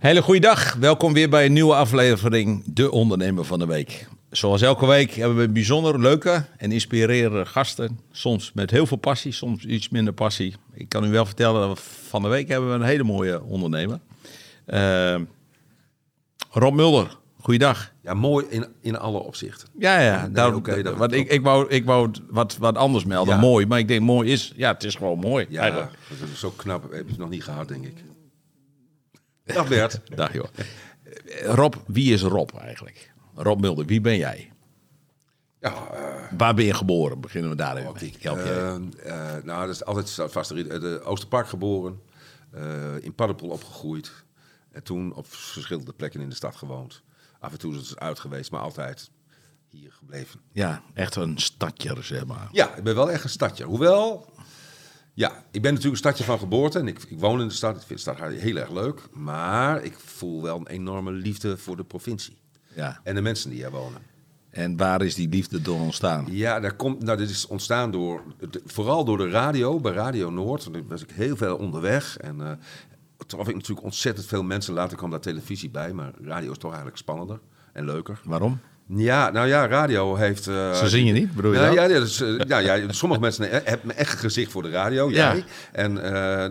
Hele goede dag. Welkom weer bij een nieuwe aflevering De Ondernemer van de Week. Zoals elke week hebben we bijzonder leuke en inspirerende gasten. Soms met heel veel passie, soms iets minder passie. Ik kan u wel vertellen dat we van de week hebben we een hele mooie ondernemer. Uh, Rob Mulder, goeiedag. Ja, mooi in, in alle opzichten. Ja, ja. Nee, daar, okay, wat, ik, ik, wou, ik wou wat, wat anders melden, ja. mooi. Maar ik denk, mooi is, ja, het is gewoon mooi. Ja, eigenlijk. dat is zo knap. Heb je nog niet gehad, denk ik. Dag Bert. Dag joh. Rob, wie is Rob eigenlijk? Rob Mulder, wie ben jij? Ja, uh, Waar ben je geboren? Beginnen we daar even mee. Ik help je. Uh, uh, nou, dat is altijd vast de Oosterpark geboren. in Paddenpoel opgegroeid. En toen op verschillende plekken in de stad gewoond. Af en toe is het uit geweest, maar altijd hier gebleven. Ja, echt een stadje, zeg maar. Ja, ik ben wel echt een stadje. Hoewel, ja, ik ben natuurlijk een stadje van geboorte en ik, ik woon in de stad. Ik vind de stad heel erg leuk. Maar ik voel wel een enorme liefde voor de provincie. Ja. En de mensen die hier wonen. En waar is die liefde door ontstaan? Ja, daar komt, nou, dit is ontstaan door, vooral door de radio, bij Radio Noord. Daar was ik heel veel onderweg. En uh, trof ik natuurlijk ontzettend veel mensen. Later kwam daar televisie bij, maar radio is toch eigenlijk spannender en leuker. Waarom? Ja, nou ja, radio heeft... Uh, Ze zien je niet, bedoel je ja, ja, dus, uh, ja, ja, sommige mensen hebben echt gezicht voor de radio, jij. Ja. En uh,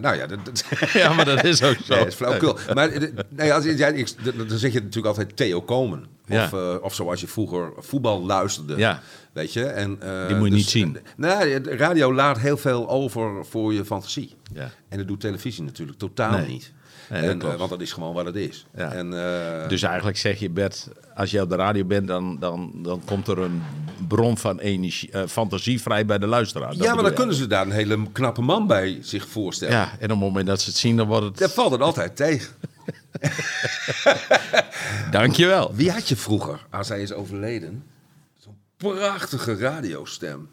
nou ja... Dat, ja, maar dat is ook zo. Nee, dat is flauwkul. Maar nee, als, ja, ik, dan zeg je natuurlijk altijd Theo Komen. Of, ja. of zoals je vroeger voetbal luisterde. Ja. Weet je? En, Die moet je dus, niet zien. Nee, radio laat heel veel over voor je fantasie. Ja. En dat doet televisie natuurlijk totaal nee. niet. Nee, en, uh, want dat is gewoon wat het is. Ja. En, uh, dus eigenlijk zeg je, Bert, als je op de radio bent, dan, dan, dan komt er een bron van energie, uh, fantasie vrij bij de luisteraar. Dat ja, maar dan kunnen ze daar een hele knappe man bij zich voorstellen. Ja, en op het moment dat ze het zien, dan wordt het... Dat valt het altijd tegen. Dankjewel. Wie had je vroeger, als hij is overleden, zo'n prachtige radiostem?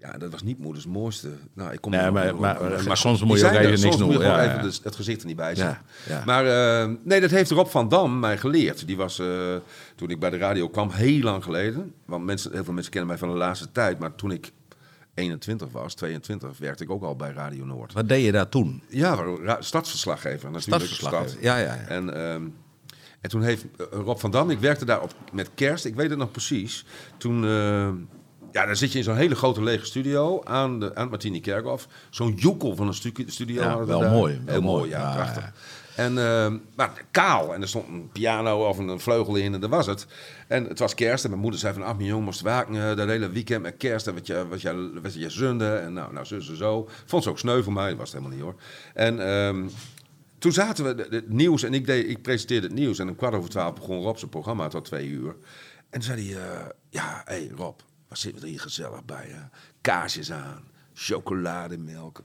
Ja, dat was niet moeders mooiste. Nou, ik kom nee, maar, maar, maar, maar, soms moet je ook even niks doen. Ja, even ja. het gezicht er niet bij zijn. Ja, maar uh, nee, dat heeft Rob van Dam mij geleerd. Die was, uh, toen ik bij de radio kwam, heel lang geleden. Want mensen, heel veel mensen kennen mij van de laatste tijd. Maar toen ik 21 was, 22, werkte ik ook al bij Radio Noord. Wat deed je daar toen? Ja, stadsverslaggever. Natuurlijk stadsverslaggever, stad. ja, ja. ja. En... Um, en toen heeft Rob van Dam, ik werkte daar op, met kerst, ik weet het nog precies. Toen, uh, ja, dan zit je in zo'n hele grote lege studio aan, de, aan het Martini Kerkhof. Zo'n joekel van een stu studio. Ja, wel mooi. Heel mooi, ja, ja prachtig. Ja. En, uh, maar kaal. En er stond een piano of een vleugel in en dat was het. En het was kerst en mijn moeder zei van... Ach, mijn jongen moest waken uh, dat hele weekend met kerst. En wat je, wat je, wat je zonde. En nou, nou, zus en zo. Vond ze ook sneu voor mij. Dat was het helemaal niet hoor. En... Um, toen zaten we het nieuws en ik, deed, ik presenteerde het nieuws. En om kwart over twaalf begon Rob zijn programma tot twee uur. En toen zei hij, uh, ja, hé hey Rob, we hier gezellig bij? Hè? Kaarsjes aan, chocolademelk,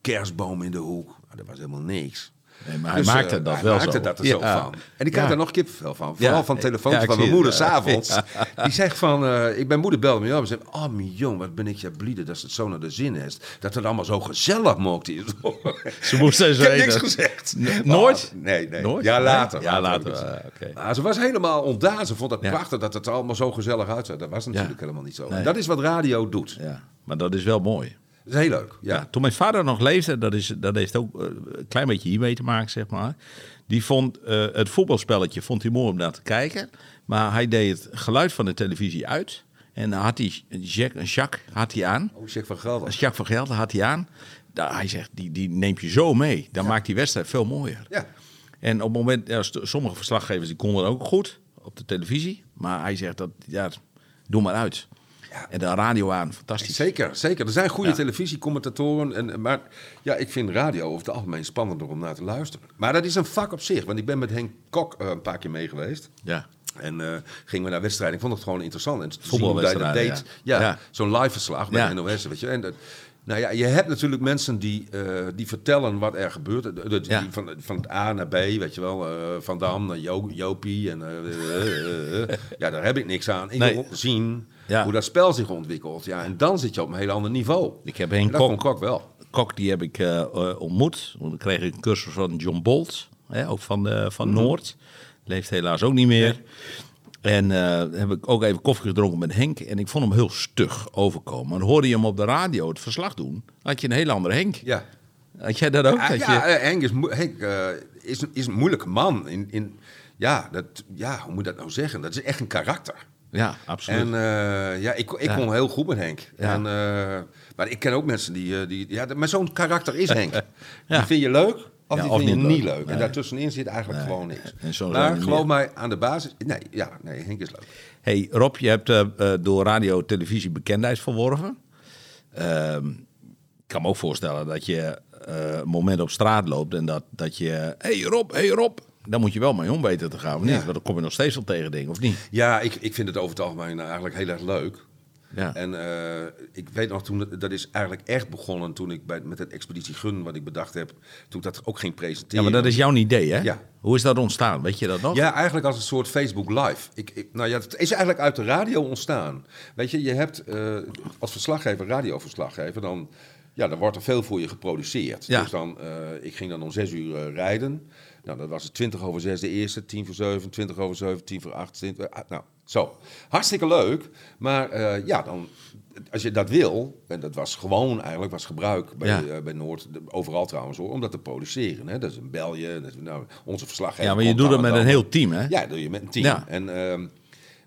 kerstboom in de hoek. Maar dat was helemaal niks. Nee, maar hij dus, maakte uh, dat hij wel maakte zo. dat er ja. zo van. En ik krijg daar nog kippenvel van. Vooral van telefoontjes van mijn moeder s'avonds. Die zegt van, uh, ik ben moeder belde me op en zegt, oh mijn jong, wat ben ik je blide dat het zo naar de zin is. Dat het allemaal zo gezellig mocht is. ze moest eens Ik niks gezegd. Nooit? Oh, nee, nee. Nooit? Ja, later. Ja, later. okay. maar ze was helemaal ontdaan. Ze vond het prachtig dat het er allemaal zo gezellig uitzag. Dat was natuurlijk helemaal niet zo. Nee. Dat is wat radio doet. Ja, maar dat is wel mooi. Dat is heel leuk. Ja. ja. toen mijn vader nog leefde, dat, is, dat heeft ook een klein beetje hiermee te maken, zeg maar. Die vond uh, het voetbalspelletje vond hij mooi om naar te kijken. Maar hij deed het geluid van de televisie uit. En dan had hij Jacques, Jacques had hij aan. Oh, Jacques van Gelder. Jacques van Gelder had hij aan. Daar, hij zegt, die, die neemt je zo mee. Dan ja. maakt die wedstrijd veel mooier. Ja. En op het moment, ja, sommige verslaggevers die konden ook goed op de televisie. Maar hij zegt, dat, ja, doe maar uit. Ja. En de radio aan, fantastisch. Zeker, zeker. Er zijn goede ja. televisiecommentatoren. En, maar ja, ik vind radio over het algemeen spannender om naar te luisteren. Maar dat is een vak op zich. Want ik ben met Henk Kok uh, een paar keer mee geweest. Ja. En uh, gingen we naar wedstrijden. Ik vond het gewoon interessant. En Voetbalwedstrijden, ja. Ja, ja. zo'n live verslag bij de NOS. Weet je. En dat, nou ja, je hebt natuurlijk mensen die, uh, die vertellen wat er gebeurt. De, de, ja. die van, van het A naar B, weet je wel. Uh, van Dam naar jo, Jopie. En, uh, ja, daar heb ik niks aan. Ik nee. wil zien ja. hoe dat spel zich ontwikkelt. Ja, en dan zit je op een heel ander niveau. Ik heb een kok, kok wel. Kok die heb ik ontmoet. Dan kreeg ik een cursus van John Bolt. Hè, ook van, van mm -hmm. Noord. Leeft helaas ook niet meer. En uh, heb ik ook even koffie gedronken met Henk. En ik vond hem heel stug overkomen. Maar hoorde je hem op de radio het verslag doen, had je een hele andere Henk. Ja. Had jij dat ook? Ja, dat ja, je... eh, Henk, is, Henk eh, is, een- is een moeilijke man. In, in, ja, dat, ja, hoe moet je dat nou zeggen? Dat is echt een karakter. ja, absoluut. En eh, ja, ik, ik Ja. kon heel goed met Henk. Ja. En, eh, maar ik ken ook mensen die... eh, die ja, maar zo'n karakter is Henk. Die vind je leuk of Ja, die of vind je niet niet leuk. En daartussenin zit eigenlijk Nee. gewoon niks. En zo maar geloof meer. mij, aan de basis... Nee, ja, nee, Henk is leuk. Hey Rob, je hebt eh, eh, door radio televisie bekendheid verworven. Ehm, ik kan me ook voorstellen dat je een moment op straat loopt en dat, dat je... hey Rob, hey Rob. Dan moet je wel mee om weten te gaan, of niet? Ja. Want dan kom je nog steeds wel tegen dingen, of niet? Ja, ik, ik vind het over het algemeen eigenlijk heel erg leuk. Ja. En eh, ik weet nog toen, dat is eigenlijk echt begonnen toen ik bij, met het Expeditie Gun, wat ik bedacht heb, toen ik dat ook ging ja, presenteren. maar dat is jouw idee, hè? Ja. Hoe is dat ontstaan? Weet je dat nog? Ja, eigenlijk als een soort Facebook Live. Ik, ik, nou ja, het is eigenlijk uit de radio ontstaan. Weet je, je hebt eh, als verslaggever, radioverslaggever, dan, ja, dan wordt er veel voor je geproduceerd. Ja. Dus dan, eh, ik ging dan om zes uur rijden. Nou, dat was het 20 over 6 de eerste, 10 voor 7, 20 over 7, 10 voor 8. 20, ah, nou, zo. Hartstikke leuk. Maar eh, ja, dan, als je dat wil, en dat was gewoon eigenlijk was gebruik bij, Ja. eh, bij Noord, de- overal trouwens hoor, om dat te produceren. Hè. Dat is een belje, dat is, nou, onze verslaggever. Ja, maar je doet dan het met en een heel team, hè? Ja, dat doe je met een team. Ja. En, ehm,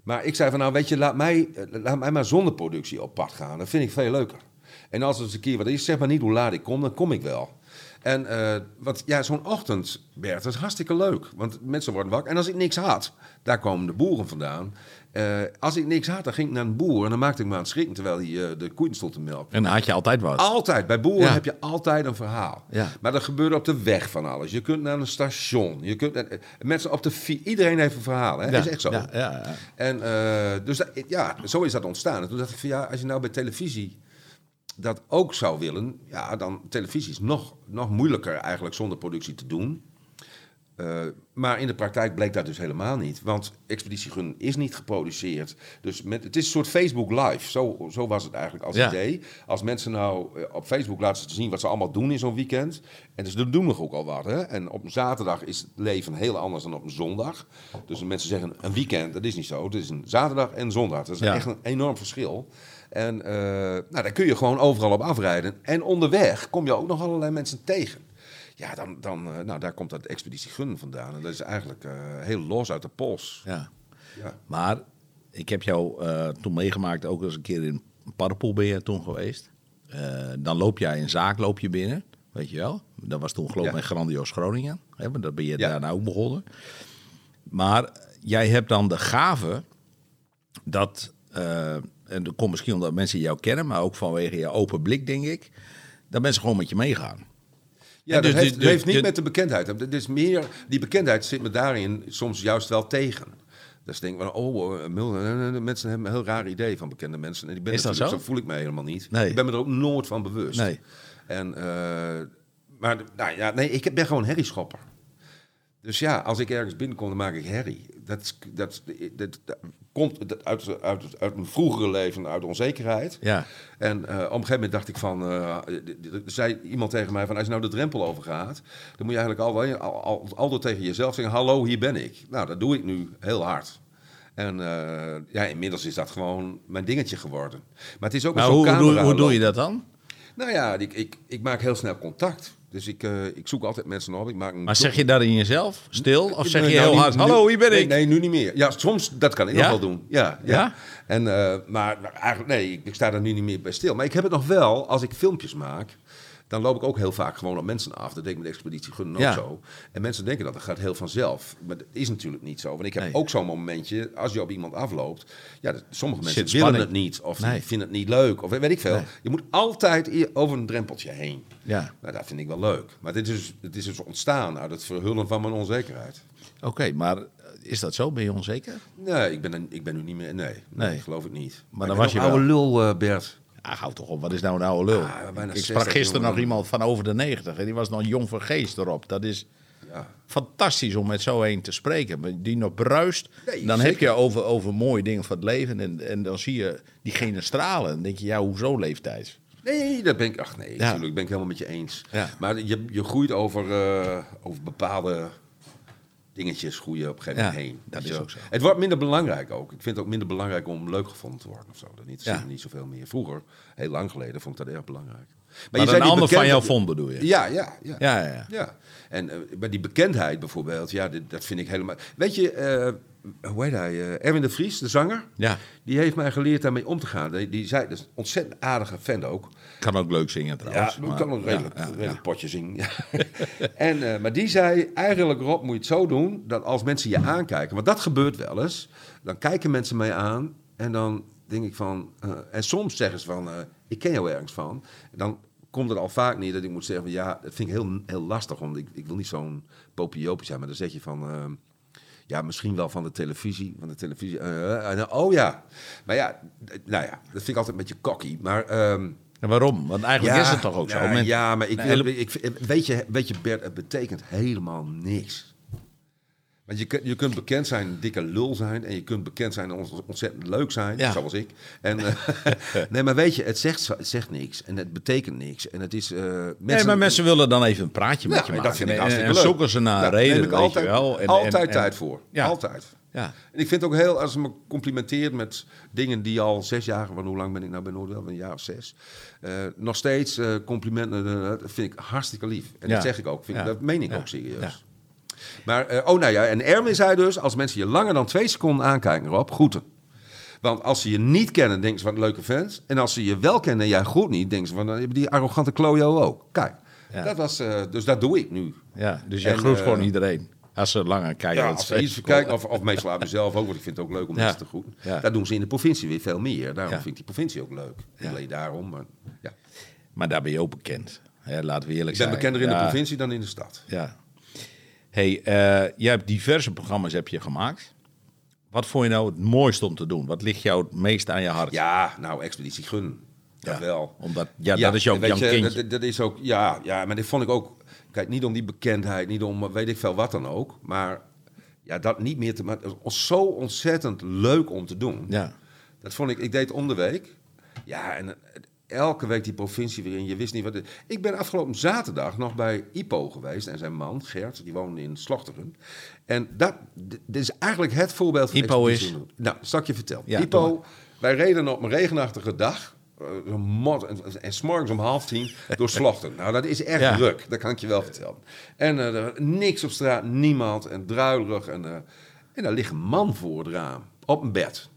maar ik zei van, nou weet je, laat mij, eh, laat mij maar zonder productie op pad gaan. Dat vind ik veel leuker. En als het eens een keer wat is, zeg maar niet hoe laat ik kom, dan kom ik wel. En eh, want ja, zo'n ochtend, Bert, dat is hartstikke leuk. Want mensen worden wakker. En als ik niks had, daar komen de boeren vandaan. Eh, als ik niks had, dan ging ik naar een boer en dan maakte ik me aan het schrikken terwijl hij eh, de koeien stond te melken. En dan had je altijd wat. Altijd, bij boeren Ja. heb je altijd een verhaal. Ja. Maar er gebeurt op de weg van alles. Je kunt naar een station. Je kunt, mensen op de Iedereen heeft een verhaal. Hè? Ja, Dat is echt zo. Ja, ja, ja. En dus dat, ja, zo is dat ontstaan. En toen dacht ik van ja, als je nou bij televisie dat ook zou willen, ja, dan televisie is nog, nog moeilijker eigenlijk zonder productie te doen. Eh, maar in de praktijk bleek dat dus helemaal niet. Want Expeditie Gun is niet geproduceerd. Dus met, het is een soort Facebook Live. Zo, zo was het eigenlijk als Ja. idee. Als mensen nou eh, op Facebook laten ze zien wat ze allemaal doen in zo'n weekend. En dus ze doen nog ook al wat. Hè? En op een zaterdag is het leven heel anders dan op een zondag. Dus mensen zeggen een weekend, dat is niet zo. Het is een zaterdag en zondag. Dat is Ja. echt een enorm verschil. En eh, nou, daar kun je gewoon overal op afrijden. En onderweg kom je ook nog allerlei mensen tegen. Ja, dan, dan eh, nou, daar komt dat Expeditie Gun vandaan. En dat is eigenlijk eh, heel los uit de pols. ja. Ja. Maar ik heb jou toen meegemaakt, ook eens een keer in Parpoel ben je toen geweest. Dan loop jij een zaak loop je binnen, weet je wel. Dat was toen geloof ik Ja. Grandioos Groningen. Hè, want dat ben je Ja. daarna ook begonnen. Maar jij hebt dan de gave dat, en dat komt misschien omdat mensen jou kennen, maar ook vanwege je open blik, denk ik, dat mensen gewoon met je meegaan. Ja, En dat dus- heeft, dus- dat heeft niet dus- met de bekendheid. Het is meer, die bekendheid zit me daarin soms juist wel tegen. Dus denk ik van, oh, eh, eh, eh, mensen hebben een heel raar idee van bekende mensen. En ik ben Is dat zo? voel ik me helemaal niet. Nee. Ik ben me er ook nooit van bewust. Nee. En, maar nou, ja, nee, ik ben gewoon herrieschopper. Dus ja, als ik ergens binnenkom, dan maak ik herrie. Dat, is- dat, dat, dat komt uit, uit, uit, mijn vroegere leven, uit onzekerheid. Ja. En eh, op een gegeven moment dacht ik van, eh, zei iemand tegen mij van, als je nou de drempel overgaat, dan moet je eigenlijk al, wel- al, al, altijd tegen jezelf zeggen, hallo, hier ben ik. Nou, dat doe ik nu heel hard. En eh, ja, inmiddels is dat gewoon mijn dingetje geworden. Maar het is ook Maar zo'n hoe, hoe, camera hoe doe je dat dan? Nou ja, ik, ik, ik maak heel snel contact. Dus ik, eh, ik zoek altijd mensen op. Ik maak een Maar zeg je dat in jezelf, stil? Of zeg Nee, je nou, heel hard, hallo, hier ben nee, ik? Nee, nu niet meer. Ja, soms, dat kan ik Ja? nog wel doen. Ja, ja. Ja? En, eh, maar eigenlijk, nee, ik, ik sta er nu niet meer bij stil. Maar ik heb het nog wel, als ik filmpjes maak, dan loop ik ook heel vaak gewoon op mensen af. Dat deed ik met Expeditie Gunnen ook Ja. zo. En mensen denken dat dat gaat heel vanzelf. Maar dat is natuurlijk niet zo. Want ik heb Nee. ook zo'n momentje, als je op iemand afloopt. Ja, dat- sommige mensen willen het niet. Of Nee. vinden het niet leuk. Of weet ik veel. Nee. Je moet altijd over een drempeltje heen. Ja, Nou, dat vind ik wel leuk. Maar dit is, het is dus ontstaan uit het verhullen van mijn onzekerheid. oké, maar eh, is dat zo? Ben je onzeker? Nee, ik ben, ik ben nu niet meer. Nee, nee, geloof ik niet. Maar dan was je oude lul, eh, Bert. Ah, hou toch op, wat is nou een oude lul? Ah, ik 60, sprak gisteren nog iemand van over de 90 en die was nog jong van geest erop. Dat is Ja. fantastisch om met zo een te spreken. Die nog bruist. Nee, dan heb je over, over mooie dingen van het leven en, en dan zie je diegene stralen. Dan denk je, ja, hoezo leeftijd? Nee, dat ben ik. Ach nee, Ja. natuurlijk ben ik helemaal met je eens. Ja. Maar je, je groeit over, eh, over bepaalde dingetjes groeien op een gegeven moment Ja, heen. dat is je ook zo. Het wordt minder belangrijk ook. Ik vind het ook minder belangrijk om leuk gevonden te worden of zo. Dat niet, Ja. niet zoveel meer. Vroeger, heel lang geleden, vond ik dat erg belangrijk. Maar, zei een ander van jou vond, bedoel je? Ja, ja, ja. Ja, ja, ja. Ja, en eh, bij die bekendheid bijvoorbeeld, ja, dit- dat vind ik helemaal... Weet je, eh, hoe heet hij? eh, Erwin de Vries, de zanger, Ja, die heeft mij geleerd daarmee om te gaan. Die, die zei, dat is een ontzettend aardige vent ook. kan ook leuk zingen trouwens. Ja, ik maar- kan een redelijk, ja, ja, redelijk ja. potje zingen. Ja. en, eh, maar die zei, eigenlijk Rob, moet je het zo doen, dat als mensen je aankijken, want dat gebeurt wel eens, dan kijken mensen mij aan en dan denk ik van, eh, en soms zeggen ze van, ik ken jou ergens van. Dan komt het al vaak neer dat ik moet zeggen van, ja, dat vind ik heel, heel lastig, want ik, ik wil niet zo'n popiopie zijn, maar dan zeg je van... eh, ja, misschien wel van de televisie. Van de televisie. eh, eh, oh ja. Maar ja, nou ja, dat vind ik altijd een beetje cocky. Maar ehm, En waarom? Want eigenlijk is het toch ook zo? ja, Men- ja, maar ik, Nee, hele- ik, weet, je, weet je, Bert, het betekent helemaal niks. Want je, kunt- je kunt bekend zijn, een dikke lul zijn. En je kunt bekend zijn, ont- ontzettend leuk zijn. Ja. Zoals ik. En, eh, nee, maar weet je, het zegt, het zegt niks. En het betekent niks. En het is... eh, mensen, Nee, maar mensen willen dan even een praatje met Ja, je maken. dat vind ik En- zoeken ze naar reden, neem ik altijd, wel. En- altijd en- tijd voor. Ja. Altijd. Ja. En ik vind het ook heel, als ze me complimenteert met dingen die al zes jaar, want hoe lang ben ik nou bij Noordwel? Een jaar of zes. eh, nog steeds complimenten, dat vind ik hartstikke lief. En dat zeg ik ook, vind ik, dat meen ik ook serieus. Maar, eh, oh nou ja, en Erwin zei dus, als mensen je langer dan twee seconden aankijken, Rob, groeten. Want als ze je niet kennen, denken ze wat een leuke fans. En als ze je wel kennen en jij groet niet, denken ze van, dan hebben die arrogante klojo ook. Kijk, Ja. dat was, eh, dus dat doe ik nu. Ja, dus jij En, groet eh, gewoon iedereen. Als ze langer kijken. Ja, als ze iets kijken, of, of meestal aan mezelf ook, want ik vind het ook leuk om Ja. mensen te groeten. Ja. Dat doen ze in de provincie weer veel meer. Daarom vind ik die provincie ook leuk. Niet alleen daarom, maar ja. Maar daar ben je ook bekend. Hè, laten we eerlijk Ik ben zijn. bekender in de provincie dan in de stad. Ja. Hey, eh, jij hebt diverse programma's heb je gemaakt. Wat vond je nou het mooiste om te doen? Wat ligt jou het meest aan je hart? Ja, nou, Expeditie Gun. Dat Ja, wel. Omdat, ja, dat is jouw, kindje. Dat, dat is ook, ja, ja, maar dit vond ik ook... Kijk, niet om die bekendheid, niet om weet ik veel wat dan ook. Maar ja, dat niet meer te... Was zo ontzettend leuk om te doen. Ja. Dat vond ik, ik deed om de week. Ja, en elke week die provincie weer in. Je wist niet wat. het- Ik ben afgelopen zaterdag nog bij Ipo geweest en zijn man, Gert, die woonde in Slochteren. En dat dit is eigenlijk het voorbeeld van Ipo is? Nou, zal ik je vertellen. Ja, Ipo, wij reden op een regenachtige dag. eh, een mot, en, en s'morgens om half tien door Slochten. Nou, dat is echt Ja. druk, dat kan ik je wel vertellen. En eh, er, niks op straat, niemand en druilerig. En, eh, en daar ligt een man voor het raam, op een bed.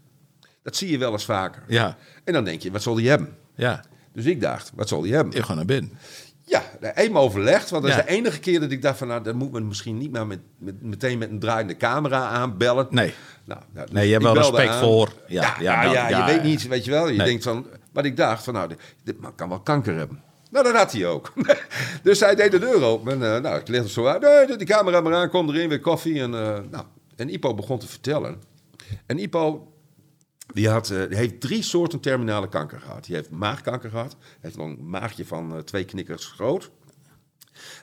Dat zie je wel eens vaker. Ja, En dan denk je, wat zal die hebben? Ja. Dus ik dacht, wat zal die hebben? Ik ga naar binnen. Ja, eenmaal overlegd. Want dat Ja. is de enige keer dat ik dacht van... nou, dan moet men misschien niet maar met, met, meteen met een draaiende camera aanbellen. Nee. Nou, nou, Nee, je hebt wel respect aan. voor. Ja, Ja, ja, nou, je weet niet, weet je wel. Je Nee. denkt van... Maar ik dacht van, nou, dit, dit man kan wel kanker hebben. Nou, dat had hij ook. dus hij deed de deur open. En, eh, nou, ik legde zo uit. Nee, doe die camera maar aan, kom erin, weer koffie. En, eh, nou, en Ipo begon te vertellen. En Ipo, die, had, eh, die heeft drie soorten terminale kanker gehad. Die heeft maagkanker gehad. Hij heeft een maagje van eh, twee knikkers groot.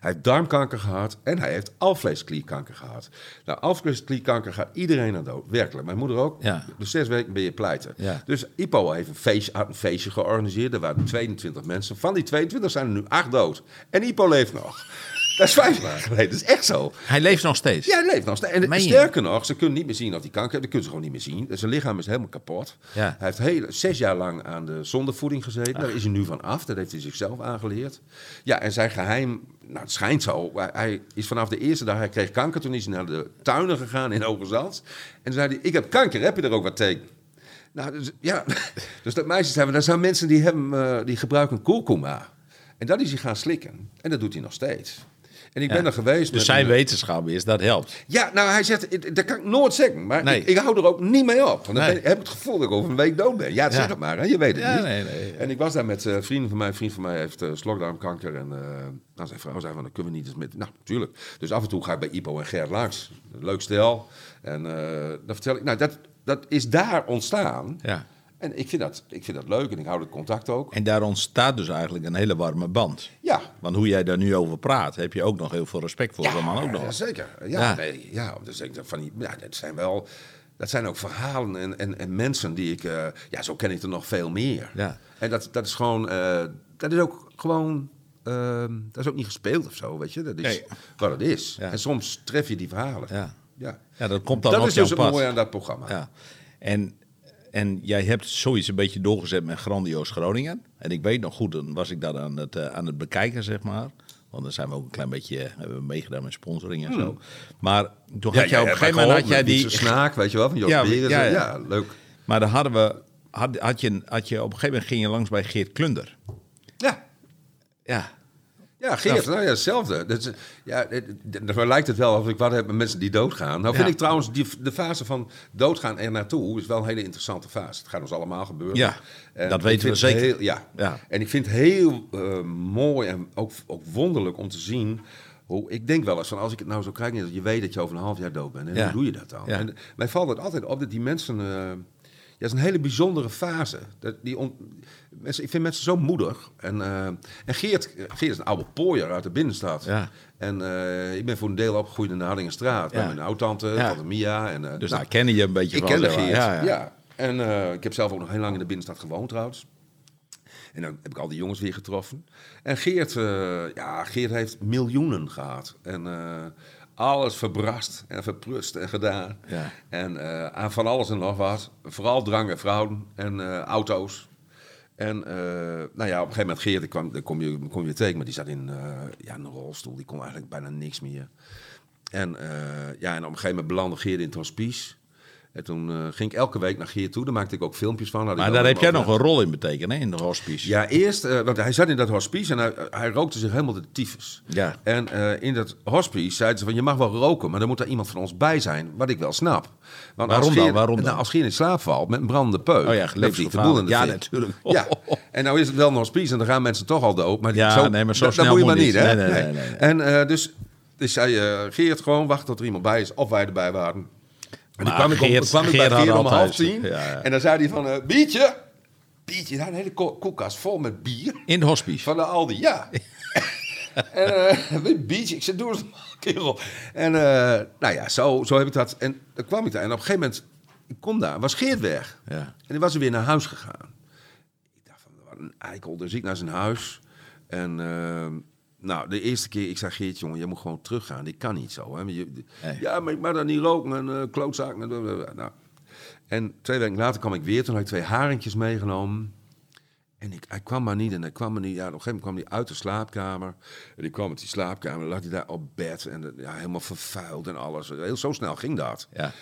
Hij heeft darmkanker gehad en hij heeft alvleesklierkanker gehad. Nou, alvleesklierkanker gaat iedereen aan dood. Werkelijk. Mijn moeder ook. Ja. Dus zes weken ben je pleiten. Ja. Dus Ipo heeft een feestje, had een feestje georganiseerd. Er waren 22 mensen. Van die 22 zijn er nu acht dood. En Ipo leeft nog. Dat is vijf jaar geleden. Dat is echt zo. Hij leeft nog steeds. Ja, hij leeft nog. steeds. En Meen je? sterker nog, ze kunnen niet meer zien of hij kanker heeft. Dat kunnen ze gewoon niet meer zien. Zijn lichaam is helemaal kapot. Ja. Hij heeft heel, zes jaar lang aan de zondevoeding gezeten. Daar is hij nu van af. Dat heeft hij zichzelf aangeleerd. Ja, en zijn geheim, nou het schijnt zo. Hij, is vanaf de eerste dag, hij kreeg kanker. Toen is hij naar de tuinen gegaan in Hoogezand. En toen zei hij, ik heb kanker, heb je er ook wat tegen? Nou, dus, ja. Dus dat meisje zei, er zijn mensen die, hebben, eh, die gebruiken kurkuma. En dat is hij gaan slikken. En dat doet hij nog steeds. En ik ben er geweest. Dus zijn een- wetenschap is, dat helpt. ja, nou, hij zegt, ik- dat kan ik nooit zeggen. Maar Nee. ik, ik hou er ook niet mee op. Want dan Nee. ben- heb ik het gevoel dat ik over een week dood ben. Ja, zeg het maar. Hè? Je weet het niet. nee. En ik was daar met eh, vrienden van mij. Een vriend van mij heeft uh, slokdarmkanker. En eh, nou, zijn vrouw zei van, dan kunnen we niet eens met... Nou, natuurlijk. Dus af en toe ga ik bij Ipo en Gert langs. Leuk stel. En dan vertel ik... Nou, dat, dat is daar ontstaan. Ja. En ik vind, dat, ik vind dat leuk. En ik hou het contact ook. En daar ontstaat dus eigenlijk een hele warme band. Ja. Want hoe jij daar nu over praat, heb je ook nog heel veel respect voor. zo'n man ook nog. Ja, zeker. Ja, Ja. Nee, ja dus ik dacht van die, ja, dat zijn wel, dat zijn ook verhalen en, en, en mensen die ik, eh, ja, zo ken ik er nog veel meer. Ja. En dat, dat is gewoon, eh, dat is ook gewoon, ehm, dat is ook niet gespeeld of zo, weet je. Dat is Nee. wat het is. Ja. En soms tref je die verhalen. Ja. Ja. Ja, dat komt dan Dat op is dus het mooie aan dat programma. Ja. En, en jij hebt zoiets een beetje doorgezet met Grandioos Groningen. En ik weet nog goed, dan was ik dat aan het, eh, aan het bekijken, zeg maar. Want dan zijn we ook een klein beetje eh, hebben we meegedaan met sponsoring en zo. Maar toen had jij op een gegeven moment had jij die. snaak, weet je wel, van ja, Ja, ja. leuk. Maar dan hadden we. Had, had, je, had je op een gegeven moment ging je langs bij Geert Klunder. Ja. Ja. Ja, Geert, nou ja, hetzelfde. Dat ja, dan lijkt het wel of ik wat heb met mensen die doodgaan. Nou vind Ja. ik trouwens die, de fase van doodgaan er naartoe is wel een hele interessante fase. Het gaat ons allemaal gebeuren. Ja, En dat weten we zeker. heel- ja. Ja. en ik vind het heel eh, mooi en ook, ook wonderlijk om te zien... Hoe, ik denk wel eens van als ik het nou zo krijg, dat je weet dat je over een half jaar dood bent. En Ja. hoe doe je dat dan? En mij valt het altijd op dat die mensen... eh, ja, het is een hele bijzondere fase. Dat, die on- mensen, ik vind mensen zo moedig. En, eh, en Geert, Geert is een oude pooier uit de binnenstad. Ja. En eh, ik ben voor een deel opgegroeid in de Hardingenstraat. Ja. Bij mijn oud-tante, Ja. tante Mia. En, eh, Dus nou, daar ken je een beetje ik van. ken maar. Geert, Ja, ja. ja. En ik heb zelf ook nog heel lang in de binnenstad gewoond trouwens. En dan heb ik al die jongens weer getroffen. En Geert, ja, Geert heeft miljoenen gehad. En alles verbrast en verprust en gedaan. Ja. En eh, aan van alles en nog wat. Vooral drank en vrouwen en auto's. En eh, nou ja, op een gegeven moment Geert, kwam, daar kom je, kom je tegen, maar die zat in eh, ja, een rolstoel. Die kon eigenlijk bijna niks meer. En, eh, ja, en op een gegeven moment belandde Geert in hospice. En toen eh, ging ik elke week naar Geert toe. Daar maakte ik ook filmpjes van. Maar daar heb jij nog een rol in betekenen, hè, in de hospice. Ja, eerst, eh, want hij zat in dat hospice en hij, hij rookte zich helemaal de tyfus. Ja. En eh, in dat hospice zeiden ze van, je mag wel roken, maar er moet er iemand van ons bij zijn. Wat ik wel snap. Want Waarom dan? Waarom dan? Nou, als Geert in slaap valt met een brandende peuk, Oh ja, dan de boel in de Ja, natuurlijk. Ja, en nou is het wel een hospice en dan gaan mensen toch al dood. Maar Ja, zo, nee, maar zo dat, dat snel moet je maar niet. hè? Nee, nee, nee. En dus, dus zei Geert gewoon wachten tot er iemand bij is, of wij erbij waren. En kwam ik, Geert- kwam ik bij Geert om half tien. En dan zei hij van, eh biertje, biertje, daar een hele ko- koelkast vol met bier. In de hospice. Van de Aldi, ja. en een biertje, ik zei, doe eens een kerel. En eh, nou ja, zo, zo heb ik dat. En dan kwam ik daar. En op een gegeven moment, ik kom daar, was Geert weg. Ja. En die was er weer naar huis gegaan. Ik dacht van, wat een eikel. Dus ik naar zijn huis. En eh, nou, de eerste keer, ik zei, Geert, jongen, je moet gewoon teruggaan. Dit kan niet zo. Hè. Maar je- Nee. Ja, maar ik mag dan niet roken en uh, klootzaak. En, nou. en twee weken later kwam ik weer. Toen had ik twee haringjes meegenomen. En ik, hij kwam maar niet en hij kwam maar niet. Ja, op een gegeven moment kwam hij uit de slaapkamer. En ik kwam met die slaapkamer. Dan lag hij daar op bed. En eh, ja, helemaal vervuild en alles. Heel zo snel ging dat. Ja.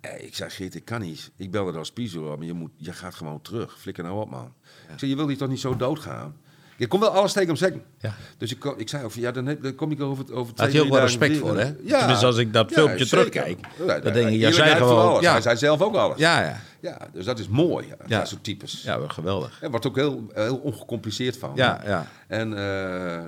Eh, Ik zei, Geert, ik kan niet. Ik belde de hospice op, maar je, moet, je gaat gewoon terug. Flikker nou op, man. Ik zei, je wil hier toch niet zo doodgaan? Je kon wel alles tegen hem zeggen. Ja. Dus ik, ik zei, over, ja, dan, heb- dan kom ik over, over Had twee, je ook wel respect voor, hè? Tenminste, als ik dat filmpje terugkijk, Ja, dan ja, denk eerlijkheid zei voor gewoon- alles. ja. Hij zei zelf ook alles. Ja, ja. Ja, dus dat is mooi, ja, Ja. dat soort types. Ja, wel geweldig. Er wordt ook heel, heel ongecompliceerd van. Ja, ja. En eh,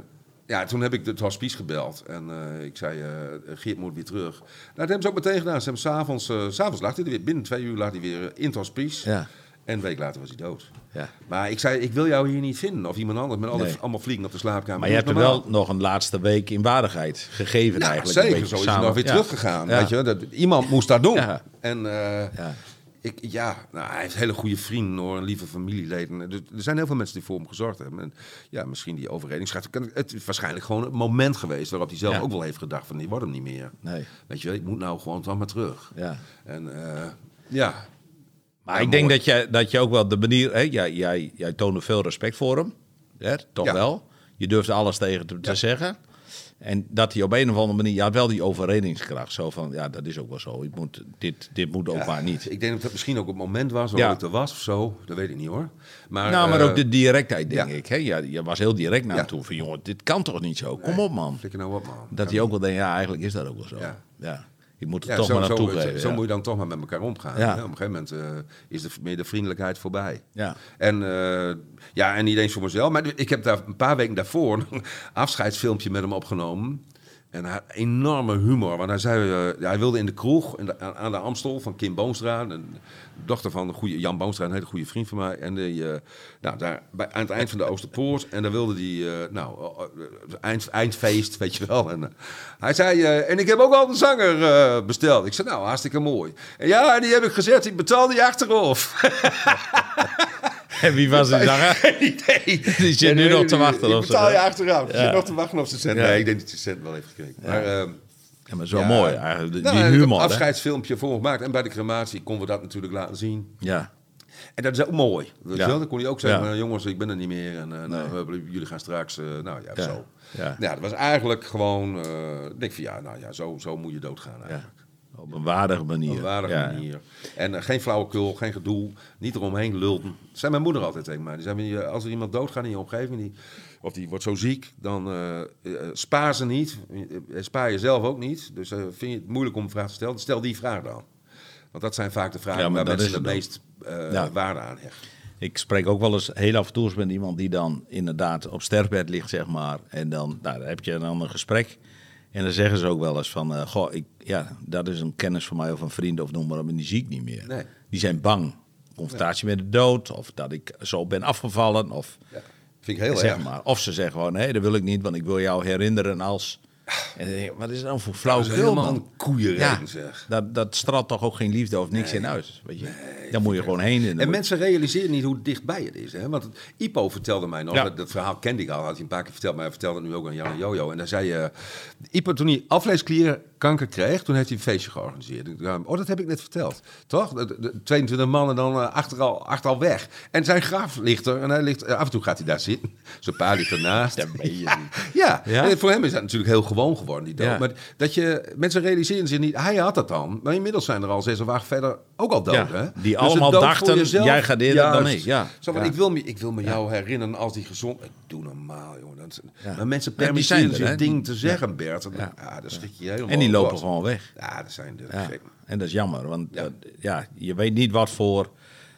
ja, toen heb ik het hospice gebeld. En eh, ik zei, eh, Geert moet weer terug. Nou, dat hebben ze ook meteen gedaan. Ze hebben s'avonds, eh, s'avonds lag hij er weer. Binnen twee uur lag hij weer in het hospice. Ja. En een week later was hij dood. Ja. Maar ik zei, ik wil jou hier niet vinden. Of iemand anders met alle, Nee. allemaal vliegen op de slaapkamer. Maar je hebt er het wel nog een laatste week in waardigheid gegeven Ja, eigenlijk. een zeker. Zo is hij nog weer Ja. teruggegaan. Weet je? Dat, iemand moest dat doen. En eh, Ja. ik, ja, nou, hij heeft hele goede vrienden hoor, en lieve familieleden. Dus er zijn heel veel mensen die voor hem gezorgd hebben. En ja, misschien die overredingskracht. Het is waarschijnlijk gewoon het moment geweest waarop hij zelf ook wel heeft gedacht van, die wordt hem niet meer. Nee. Weet je, wel, ik moet nou gewoon toch maar terug. Ja. En eh, ja. Maar Ja, ik denk dat je, dat je ook wel de manier... Hè, jij, jij, jij toonde veel respect voor hem. Hè, toch Ja. wel. Je durfde alles tegen te, te zeggen. En dat hij op een of andere manier... Je had wel die overredingskracht. Zo van, ja, dat is ook wel zo. Ik moet, dit, dit moet ook Ja, maar niet. Ik denk dat het misschien ook het moment was waarop Ja. ik er was of zo. Dat weet ik niet hoor. Maar, nou, maar eh, ook de directheid, denk ja. ik. Hè? Ja, je was heel direct naar hem Ja. toe. Van, jongen, dit kan toch niet zo? Kom op, man. Flikker nou op man. Dat hij ook wel denkt, ja, eigenlijk is dat ook wel zo. Ja. Je moet er Ja, toch zo, maar zo, naartoe zo, geven. zo ja. moet je dan toch maar met elkaar omgaan. Ja. Op een gegeven moment eh, is de, meer de vriendelijkheid voorbij. Ja. En, eh, ja, en niet eens voor mezelf. Maar ik heb daar een paar weken daarvoor een afscheidsfilmpje met hem opgenomen. En had enorme humor. Want hij, zei, eh, hij wilde in de kroeg de- aan, de Amstel van Kim Boonstra. Een dochter van de goede, Jan Boonstra, een hele goede vriend van mij. En eh, nou, daar, bij, aan het eind van de Oosterpoort. En daar wilde hij, eh, nou, eind, eindfeest, weet je wel. En, hij zei, en ik heb ook al een zanger besteld. Ik zei, nou, hartstikke mooi. En ja, die heb ik gezet, ik betaal die achteraf. En wie was die zanger? Geen idee. Die zit nu nog te wachten zo, betaal je achteraf. Die Ja. zit nog te wachten op zijn cent. Nee, ik denk dat zijn cent wel heeft gekregen. Maar, ehm, Ja, maar zo Ja. mooi eigenlijk. Die Nou, humor. een afscheidsfilmpje voor gemaakt. En bij de crematie konden we dat natuurlijk laten zien. Ja. En dat is ook mooi. Ja. je? Dan kon hij ook zeggen, Ja. eh, jongens, ik ben er niet meer. En eh, nou, jullie gaan straks, eh, nou ja, zo. Ja. Ja, dat was eigenlijk gewoon, ik denk van ja, nou ja, zo, zo moet je doodgaan eigenlijk. Op een waardige manier. Op een waardige ja. manier. En eh, geen flauwekul, geen gedoe, niet eromheen lulten. Dat zei mijn moeder altijd tegen mij. Die zei, als er iemand doodgaat in je omgeving, die, of die wordt zo ziek, dan eh, eh, spaar ze niet. Spaar jezelf ook niet. Dus vind je het moeilijk om een vraag te stellen, stel die vraag dan. Want dat zijn vaak de vragen Ja, waar mensen het het meest Ja. waarde aan hechten. Ik spreek ook wel eens heel af en toe eens met iemand die dan inderdaad op sterfbed ligt, zeg maar. En dan, nou, heb je dan een gesprek. En dan zeggen ze ook wel eens van, eh, goh, ik, ja, dat is een kennis van mij of een vriend of noem maar op, en die zie ik niet meer. Nee. Die zijn bang. Confrontatie met de dood, of dat ik zo ben afgevallen, of, Ja, vind ik heel zeg erg. maar. of ze zeggen gewoon, nee, dat wil ik niet, want ik wil jou herinneren als... En dan denk ik, wat is dat dan voor flauw helemaal een koeienreden, zeg. Dat, dat straalt toch ook geen liefde of niks in huis, weet je. Daar moet je gewoon heen. En, dan mensen realiseren niet hoe dichtbij het is. Hè? Want het, Ipo vertelde mij nog, Ja. dat, dat verhaal kende ik al, had hij een paar keer verteld, maar hij vertelde het nu ook aan Jan en Jojo. En dan zei je, Ipo toen hij afleesklierkanker kreeg, toen heeft hij een feestje georganiseerd. Oh, dat heb ik net verteld. Toch? De, de 22 mannen dan eh, achteral, achteral weg. En zijn graf ligt er, en hij ligt, eh, af en toe gaat hij daar zitten. Zijn pa ligt ernaast. Ja, Ja? En voor hem is dat natuurlijk heel gewoon geworden, die dood. Ja. Maar dat je, mensen realiseren zich niet, hij had dat dan. Maar inmiddels zijn er al zes of acht verder ook al dood, Ja, hè? die Dus allemaal dachten, jezelf- jij gaat eerder dan Juist. ik, ja. Zo, ik, wil me, ik wil me jou herinneren als die gezond... Ik doe normaal, jongen. Dat. Maar mensen permitteren er, zich Die- te zeggen, Bert. En, Ja. ja. dat schrik je helemaal. En die op lopen gewoon weg. Ja, dat zijn de en dat is jammer, want Ja. ja. ja, je weet niet wat voor,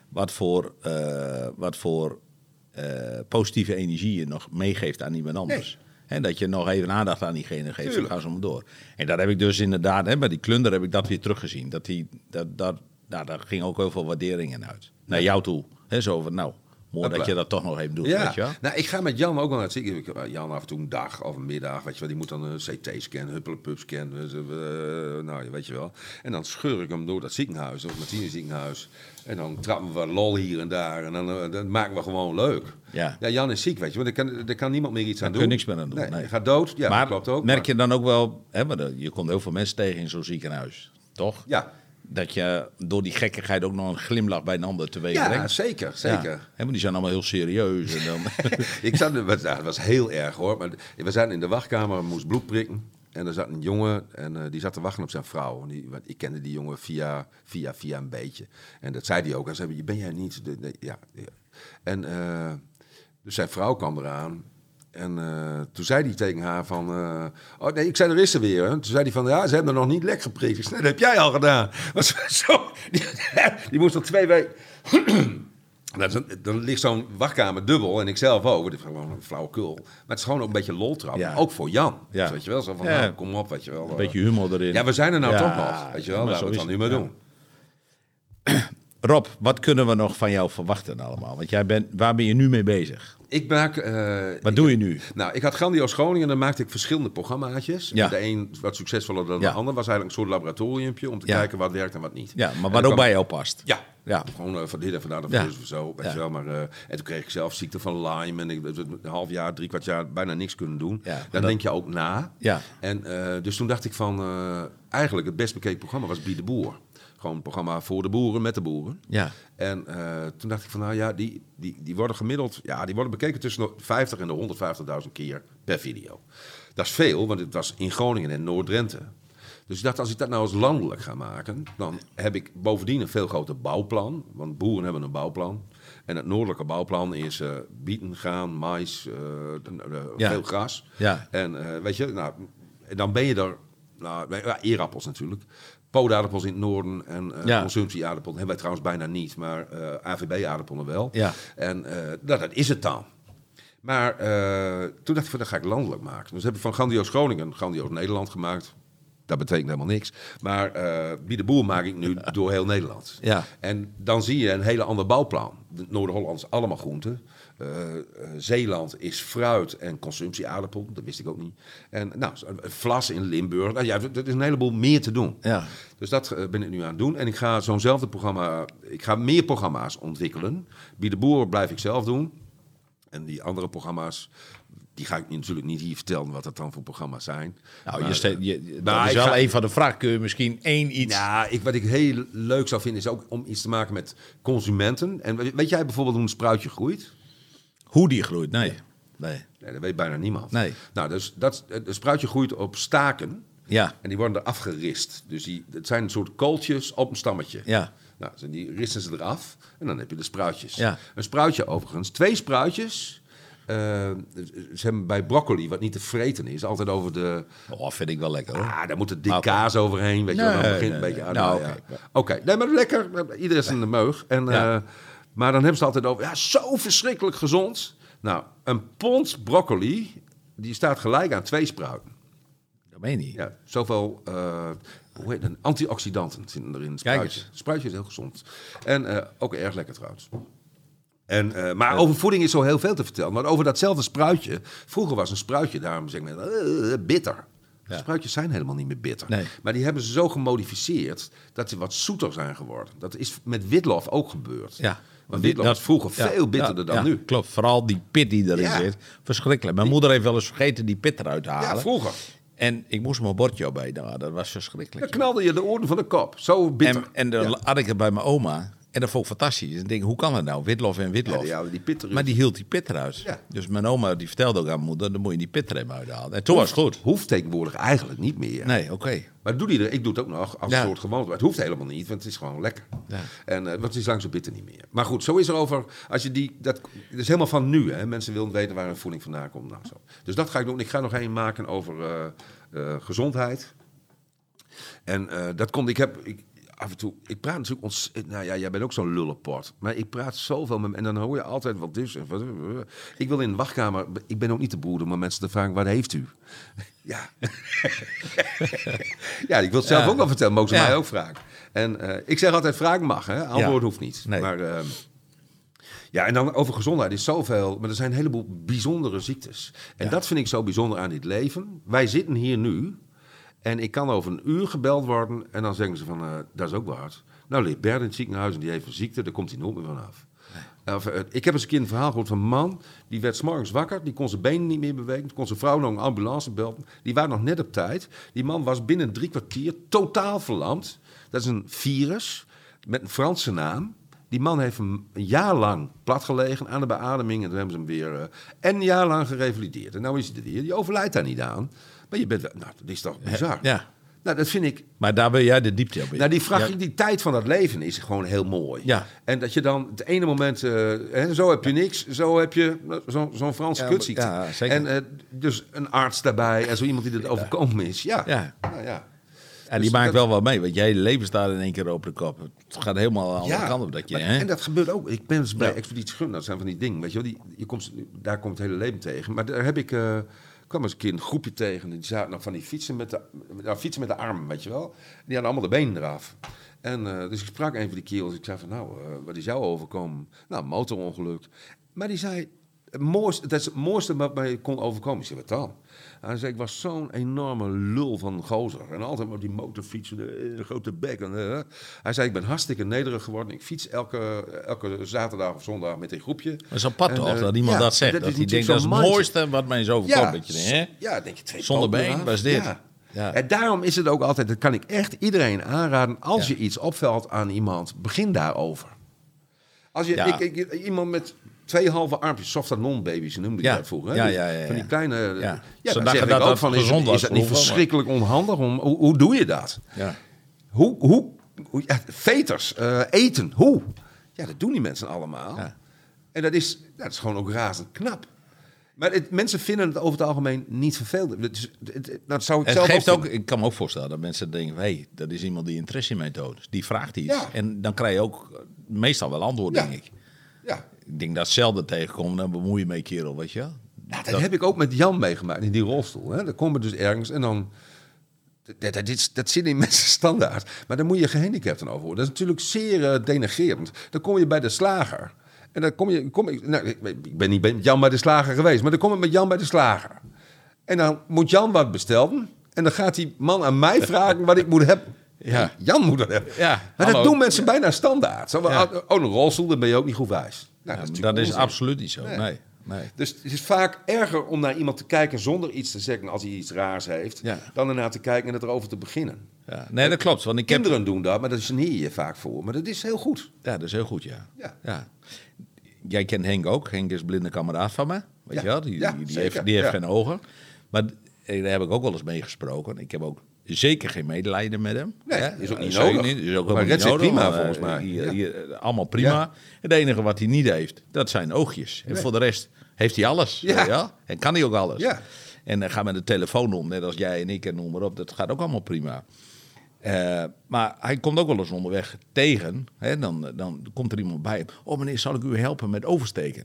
wat voor, eh, wat voor eh, positieve energie je nog meegeeft aan iemand anders. En dat je nog even aandacht aan diegene geeft, Tuurlijk. dan gaan ze maar door. En daar heb ik dus inderdaad, hè, bij die klunder heb ik dat weer teruggezien. Dat die, dat, dat, nou, daar ging ook heel veel waarderingen uit. Naar jou toe. Hè, zo van, nou, mooi dat je dat toch nog even doet, Ja, weet je wel. nou, ik ga met Jan ook wel naar het eh, Jan af en toe een dag of een middag, weet je wel. Die moet dan een CT-scan, huppelepup-scan, eh, eh, nou, weet je wel. En dan scheur ik hem door dat ziekenhuis, of Martine ziekenhuis. En dan trappen we lol hier en daar. En dan, eh, dan maken we gewoon leuk. Ja. Jan is ziek, weet je, want er kan, er kan niemand meer iets aan kun doen. je niks meer aan doen, Nee, gaat dood, ja, maar dat klopt ook. merk maar- je dan ook wel, hè, maar je komt heel veel mensen tegen in zo'n ziekenhuis, toch? Ja, Dat je door die gekkigheid ook nog een glimlach bij een ander teweeg ja brengt. zeker, zeker. Ja. Hè, die zijn allemaal heel serieus. En dan, ik zat, het was, ja, heel erg hoor. Maar we zaten in de wachtkamer, moest bloed prikken. En er zat een jongen en eh, die zat te wachten op zijn vrouw. En die, want ik kende die jongen via, via, via een beetje. En dat zei hij ook. Hij zei, ben jij niet... De, ja. En eh, dus zijn vrouw kwam eraan. En eh, toen zei hij tegen haar van... oh nee, ik zei, er is ze weer. Hè. Toen zei hij van, ja, ze hebben er nog niet lek geprikt. Dat heb jij al gedaan. Zo, die, moest al twee weken... Nou, dan, dan ligt zo'n wachtkamer dubbel en ik zelf ook. Het is gewoon een flauwekul. Maar het is gewoon ook een beetje loltrap. Ja. Ook voor Jan. Ja. Dus weet je wel, zo van, Ja. nou, kom op, weet je wel. een beetje humor erin. Ja, we zijn er nou Ja, toch nog. Weet je wel, laten we het dan nu maar ja. doen. Rob, wat kunnen we nog van jou verwachten allemaal? Want jij bent, waar ben je nu mee bezig? Ik maak... eh, Wat doe je nu? Nou, ik had Grandioos Groningen en dan maakte ik verschillende programmaatjes. Ja. De een wat succesvoller dan Ja. de ander. was eigenlijk een soort laboratoriumpje om te Ja. kijken wat werkt en wat niet. Ja, maar wat ook kwam- bij jou past. Ja. Ja. Gewoon eh, van dit en van dat of Ja. dus zo. Weet je wel. Maar, eh, en toen kreeg ik zelf ziekte van Lyme. En ik heb een half jaar, drie kwart jaar bijna niks kunnen doen. Dan dat- denk je ook na. Ja. En dus toen dacht ik van... eigenlijk het best bekeken programma was Bied de Boer. Gewoon een programma voor de boeren, met de boeren. Ja. En eh, toen dacht ik van, nou ja, die, die, die worden gemiddeld... Ja, die worden bekeken tussen de 50 en de 150.000 keer per video. Dat is veel, want het was in Groningen en Noord-Drenthe. Dus ik dacht, als ik dat nou eens landelijk ga maken... dan heb ik bovendien een veel groter bouwplan. Want boeren hebben een bouwplan. En het noordelijke bouwplan is eh bieten, graan, mais, eh, Ja. veel gras. Ja. En weet je, nou, en dan ben je er... Nou, ja, eerappels natuurlijk. Poodaardappels in het noorden en eh Ja. consumptie-aardappelen hebben wij trouwens bijna niet, maar eh AVB-aardappelen wel. Ja. En eh, nou, dat is het dan. Maar toen dacht ik van, dat ga ik landelijk maken. Dus heb ik van Grandioos Groningen Grandioos Nederland gemaakt. Dat betekent helemaal niks. Maar Wie de Boer maak ik nu door heel Nederland. Ja. En dan zie je een hele ander bouwplan. De Noord-Holland is allemaal groenten. Eh, eh, Zeeland is fruit en consumptie-aardappel. Dat wist ik ook niet. En nou, vlas in Limburg. Nou ja, er is een heleboel meer te doen. Ja. Dus dat eh, ben ik nu aan het doen. En ik ga zo'nzelfde programma... Ik ga meer programma's ontwikkelen. Wie de Boer blijf ik zelf doen. En die andere programma's die ga ik natuurlijk niet hier vertellen wat dat dan voor programma's zijn. Nou, Maar, je ste- je, dat maar is wel ga- een van de vragen. Kun je misschien één iets... Ja, ik, wat ik heel leuk zou vinden is ook om iets te maken met consumenten. En weet jij bijvoorbeeld hoe een spruitje groeit? Hoe die groeit, nee. Nee. Nee, dat weet bijna niemand. Nee. Nou, dus dat, een spruitje groeit op staken Ja, en die worden er afgerist. Dus die, het zijn een soort kooltjes op een stammetje. ja. Nou, dus die risten ze eraf en dan heb je de spruitjes. Ja. Een spruitje overigens, twee spruitjes. eh, ze hebben bij broccoli, wat niet te vreten is, altijd over de... Oh, vind ik wel lekker hoor. Ah, daar moet het dik Oké. kaas overheen, weet je wel. Dan begint nee, een beetje... Nou, nou. Oké, nee, maar lekker. Iedereen is in de meug. En, Ja. eh, maar dan hebben ze altijd over, ja, zo verschrikkelijk gezond. Nou, een pond broccoli, die staat gelijk aan twee spruiten. Dat meen je niet. Ja, zoveel eh, hoe heet het, antioxidanten zitten erin. Spruitje. Spruitje is heel gezond. En eh, ook erg lekker trouwens. En, eh, maar over voeding is zo heel veel te vertellen. Maar over datzelfde spruitje. Vroeger was een spruitje, daarom zeg ik eh, bitter. Ja. Spruitjes zijn helemaal niet meer bitter. Nee. Maar die hebben ze zo gemodificeerd dat ze wat zoeter zijn geworden. Dat is met witlof ook gebeurd. Ja. Want witlof was vroeger ja, veel bitterder dan nu. Klopt, vooral die pit die erin zit. Verschrikkelijk. Mijn moeder heeft wel eens vergeten die pit eruit te halen. Ja, vroeger. En ik moest mijn bordje bij. Nou, dat was verschrikkelijk. Dan knalde je de oren van de kop. Zo bitter. En, en dan had ik het bij mijn oma. En dat vond ik fantastisch. En ik denk, hoe kan dat nou? Witlof en witlof. Ja, die haalden die pit eruit. maar die hield die pit eruit. Ja. Dus mijn oma die vertelde ook aan mijn moeder, dan moet je die pit even uithalen. En toen was het goed. Hoeft tegenwoordig eigenlijk niet meer. Nee, oké. Maar doe die er, ik doe het ook nog als Ja. soort gewoonte. Maar het hoeft helemaal niet, want het is gewoon lekker. Ja. En, eh, want het is lang zo bitter niet meer. Maar goed, zo is er over. Als je die, dat, dat is helemaal van nu. Hè. Mensen willen weten waar hun voeding vandaan komt. Nou, zo. Dus dat ga ik doen. Ik ga nog één maken over eh, eh, gezondheid. En dat komt. Ik heb. Ik, af en toe, ik praat natuurlijk ons, nou ja, jij bent ook zo'n lullenport. Maar ik praat zoveel met en dan hoor je altijd wat dus wat. Ik wil in de wachtkamer, ik ben ook niet te broeden om mensen te vragen, wat heeft u? Ja. ja, ik wil het zelf Ja. ook wel vertellen, mogen ze Ja. mij ook vragen. En eh, ik zeg altijd, vraag mag, hè? antwoord Ja. hoeft niet. Nee. Maar ehm, ja, en dan over gezondheid is zoveel, maar er zijn een heleboel bijzondere ziektes. En dat vind ik zo bijzonder aan dit leven. Wij zitten hier nu en ik kan over een uur gebeld worden en dan zeggen ze van, eh, dat is ook wat. Nou ligt Bert in het ziekenhuis en die heeft een ziekte, daar komt hij nooit meer vanaf. Of, eh, ik heb eens een keer een verhaal gehoord van een man, die werd 's morgens wakker, die kon zijn benen niet meer bewegen, kon zijn vrouw nog een ambulance belden. Die waren nog net op tijd. Die man was binnen drie kwartier totaal verlamd. Dat is een virus met een Franse naam. Die man heeft een een jaar lang platgelegen aan de beademing. En toen hebben ze hem weer en een jaar lang gerevalideerd. En nou is hij er weer. Die overlijdt daar niet aan. Maar je bent wel... Nou, dat is toch bizar? Ja. Nou, dat vind ik... Maar daar wil jij de diepte op in. Nou, die vraag, Ja. die tijd van dat leven is gewoon heel mooi. Ja. En dat je dan het ene moment, eh, hè, zo heb je niks, zo heb je nou, zo- zo'n Franse Ja, kutziekte. ja, zeker. En eh, dus een arts daarbij en zo iemand die het overkomen is. Ja. Ja. Nou, ja. En die Dus maakt dat- wel wat mee, want jij leven staat in één keer op de kop. Het gaat helemaal aan de andere kant op dat je... maar- hè? En dat gebeurt ook. Ik ben dus bij. Expeditie Gun, dat zijn van die dingen, weet je wel. Die, je komt, daar komt het hele leven tegen. Maar daar heb ik, eh kwam eens een keer een groepje tegen. Die zaten nog van die fietsen met de, nou, fietsen met de armen, weet je wel. Die hadden allemaal de benen eraf. En eh, dus ik sprak een van die kerels. Ik zei van, nou, eh, wat is jou overkomen? Nou, motorongeluk. Maar die zei, het mooiste, het mooiste wat mij kon overkomen. Ik zei, wat dan? Hij zei, ik was zo'n enorme lul van gozer. En altijd op die motorfietsen, de, de grote bek. En, eh. Hij zei, ik ben hartstikke nederig geworden. Ik fiets elke, elke zaterdag of zondag met een groepje. Dat is apart En, toch, eh, dat iemand ja, dat zegt. dat hij denkt, dat is het mooiste wat mij is overkomen. dat je denkt, hè? ja, denk je twee Zonder been was dit. Ja. Ja. En daarom is het ook altijd, dat kan ik echt iedereen aanraden. Als Ja. je iets opvalt aan iemand, begin daarover. Als je, Ja. ik, ik- iemand met twee halve armpjes, soft non-baby's noemde ik Ja. dat vroeger. Ja, ja, ja, Van die ja. kleine... Ja. Ja, Ze dachten ik dat ook dat van, is, gezond het- was is dat niet maar- verschrikkelijk onhandig? Om, hoe, hoe doe je dat? Ja. Hoe, hoe, hoe ja, veters, eh, eten, hoe? Ja, dat doen die mensen allemaal. Ja. En dat is, dat is gewoon ook razend knap. Maar het, mensen vinden het over het algemeen niet vervelend. Is- het, het- dat zou ik Het zelf geeft ook ik kan me ook voorstellen dat mensen denken, hé, hey, dat is iemand die interesse in mij toont. Die vraagt iets. Ja. En dan krijg je ook eh, meestal wel antwoord, Ja. denk ik. Ja. Ik denk dat zelden tegenkomt, dan bemoei je mee, kerel, weet je wel. Ja, dat, heb ik ook met Jan meegemaakt in die rolstoel. Hè. Dan komen we dus ergens en dan... Dat, dat, dat, dat zit in mensen standaard. Maar dan moet je gehandicapten over horen. Dat is natuurlijk zeer denigrerend. Dan kom je bij de slager. En dan kom je... Kom ik, nou, ik, ik ben niet met Jan bij de slager geweest. Maar dan kom ik met Jan bij de slager. En dan moet Jan wat bestellen. En dan gaat die man aan mij vragen wat ik moet hebben. Ja. Jan moet dat hebben. Ja, maar hallo. dat doen mensen bijna standaard. Zo, Ja. Oh, een rolstoel, dan ben je ook niet goed wijs. Nou, dat is, absoluut niet zo. Nee. Nee. Nee. Dus het is vaak erger om naar iemand te kijken zonder iets te zeggen als hij iets raars heeft, Ja. dan ernaar te kijken en het erover te beginnen. Ja. Nee, dat klopt. Want ik heb... Kinderen doen dat, maar dat geneer je vaak voor. Maar dat is heel goed. Ja, dat is heel goed, ja. Ja. Jij kent Henk ook. Henk is blinde kameraad van me. Weet je wel? Die, Ja, die, heeft, die heeft geen ogen. Maar eh, daar heb ik ook wel eens mee gesproken. Ik heb ook zeker geen medelijden met hem. Nee, Hè? is ook niet nodig. Niet, is ook Maar redt prima, volgens eh, mij. Hier, hier, eh, allemaal prima. Ja. Het enige wat hij niet heeft, dat zijn oogjes. En voor de rest heeft hij alles. Ja. En kan hij ook alles. Ja. En dan gaat met de telefoon om, net als jij en ik en noem maar op. Dat gaat ook allemaal prima. Eh, maar hij komt ook wel eens onderweg tegen. Hè, dan, dan komt er iemand bij. Oh meneer, zal ik u helpen met oversteken?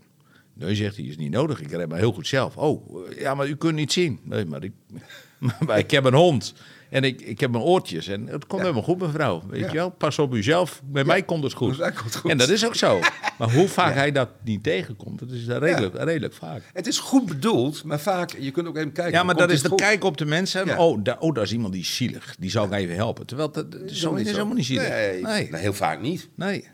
Nee, zegt hij, is niet nodig. Ik red maar heel goed zelf. Oh, eh, ja, maar u kunt niet zien. Nee, maar ik, maar ik heb een hond. En ik, ik heb mijn oortjes. En het komt helemaal goed, mevrouw. Weet Ja. je wel? Pas op uzelf. Bij mij komt het goed. Komt het goed. En dat is ook zo. Maar hoe vaak hij dat niet tegenkomt, dat is redelijk, redelijk vaak. Het is goed bedoeld, maar vaak, je kunt ook even kijken. Ja, maar dat is de kijk op de mensen. Ja. Oh, daar, oh, daar is iemand die is zielig. Die zou ik even helpen. Terwijl dat, dat is, zo, is helemaal niet zielig. Nee, nee. nee, heel vaak niet. nee.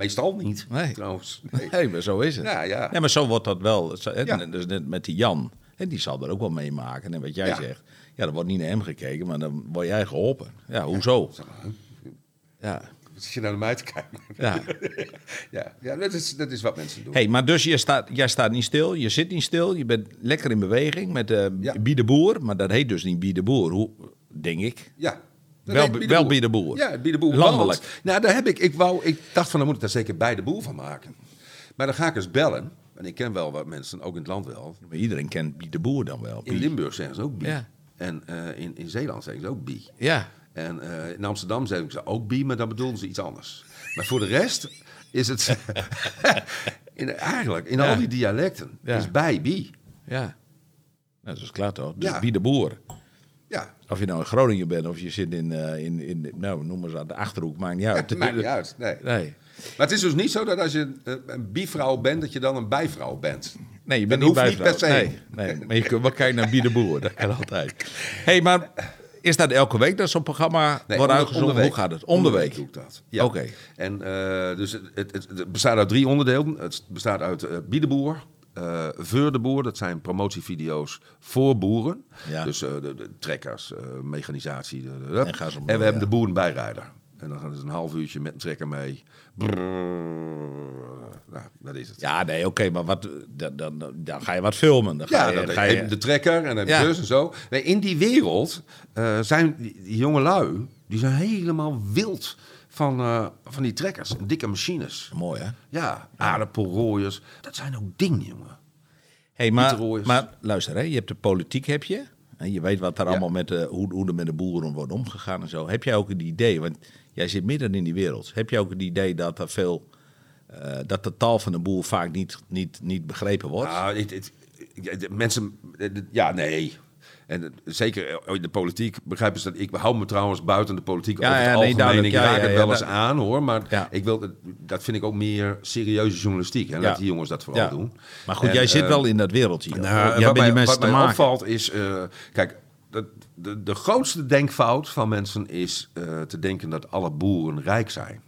Meestal niet, Nee. trouwens. Nee. Nee, maar zo is het. Ja, ja. Ja, maar zo wordt dat wel. Ja. Dus net met die Jan. En die zal er ook wel meemaken. En wat jij Ja. zegt. Ja, er wordt niet naar hem gekeken, maar dan word jij geholpen. Ja, hoezo? Ja. Zit je nou naar mij te kijken? ja. ja, ja dat, is, dat is wat mensen doen. hey, maar dus je staat, jij staat niet stil, je zit niet stil. Je bent lekker in beweging met eh Ja. Bie de Boer. Maar dat heet dus niet Bie de Boer. Hoe, denk ik. Ja. Wel- Biede wel Boer. Ja, Biede Boer. Landelijk. Want, nou, daar heb ik, ik, wou, ik dacht van, dan moet ik daar zeker bij de boer van maken. Maar dan ga ik eens bellen. En ik ken wel wat mensen, ook in het land wel. Maar iedereen kent Bie de Boer dan wel. In. Limburg zeggen ze ook. Ja. En eh, in, in Zeeland zeggen ze ook Bie. Ja. En eh, in Amsterdam zeggen ze ook Bie, maar dan bedoelen ze iets anders. Maar voor de rest is het... in, eigenlijk, in Ja. al die dialecten, Ja. is bij Bie. Ja. Nou, dat is klaar toch? Dus Ja. Bie de Boer. Ja, Of je nou in Groningen bent of je zit in, eh, in, in nou, noem maar eens aan de Achterhoek, maakt niet uit. het maakt niet uit. Nee. Nee. Maar het is dus niet zo dat als je een, een bivrouw bent, dat je dan een bijvrouw bent. Nee, je bent Dat niet niet bijvrouw. per se. Nee, nee, maar je kunt wel kijken naar Bie de Boer. Dat kan altijd. hey, maar is dat elke week dat zo'n programma Nee, wordt uitgezonden? Hoe gaat het? Om de week. doe ik dat. Ja. Oké. En eh, dus het, het, bestaat uit drie onderdelen. Het bestaat uit eh Biedeboer, eh Veur de Boer. Dat zijn promotievideo's voor boeren. Ja. Dus eh, de, de trekkers, eh, mechanisatie. de- de- de- En en we hebben de boerenbijrijder. En dan gaan ze een half uurtje met een trekker mee. Nou, dat is het. Ja, nee, oké, maar wat, dan, dan, dan ga je wat filmen. Dan ga Ja, je, dan ga je, de trekker en dan Ja. dus en zo. Nee, in die wereld zijn die, die jonge lui, die zijn helemaal wild van, eh, van die trekkers, dikke machines. Mooi, hè? Ja, aardappelrooiers. Dat zijn ook dingen, jongen. Hey, maar, maar luister, hè, je hebt de politiek, heb je. En je weet wat er Ja. allemaal met de, hoe, hoe er met de boeren wordt omgegaan en zo. Heb jij ook het idee, want jij zit midden in die wereld. Heb jij ook het idee dat er veel, eh, dat de taal van de boer vaak niet, niet, niet begrepen wordt? Nou, het, mensen, ja, nee. En het- zeker in de politiek begrijpen ze dat. Ik hou me trouwens buiten de politiek Ja, over het ja, algemeen. ik raak ja, het wel eens dat- aan, hoor. Maar ik wil, het- dat vind ik ook meer serieuze journalistiek. Hè? Laat die jongens dat vooral doen. Maar goed, En, jij zit eh, wel in dat wereldje. Nou, jij wat mij, mensen wat opvalt is, eh, kijk, de, de, de grootste denkfout van mensen is eh, te denken dat alle boeren rijk zijn.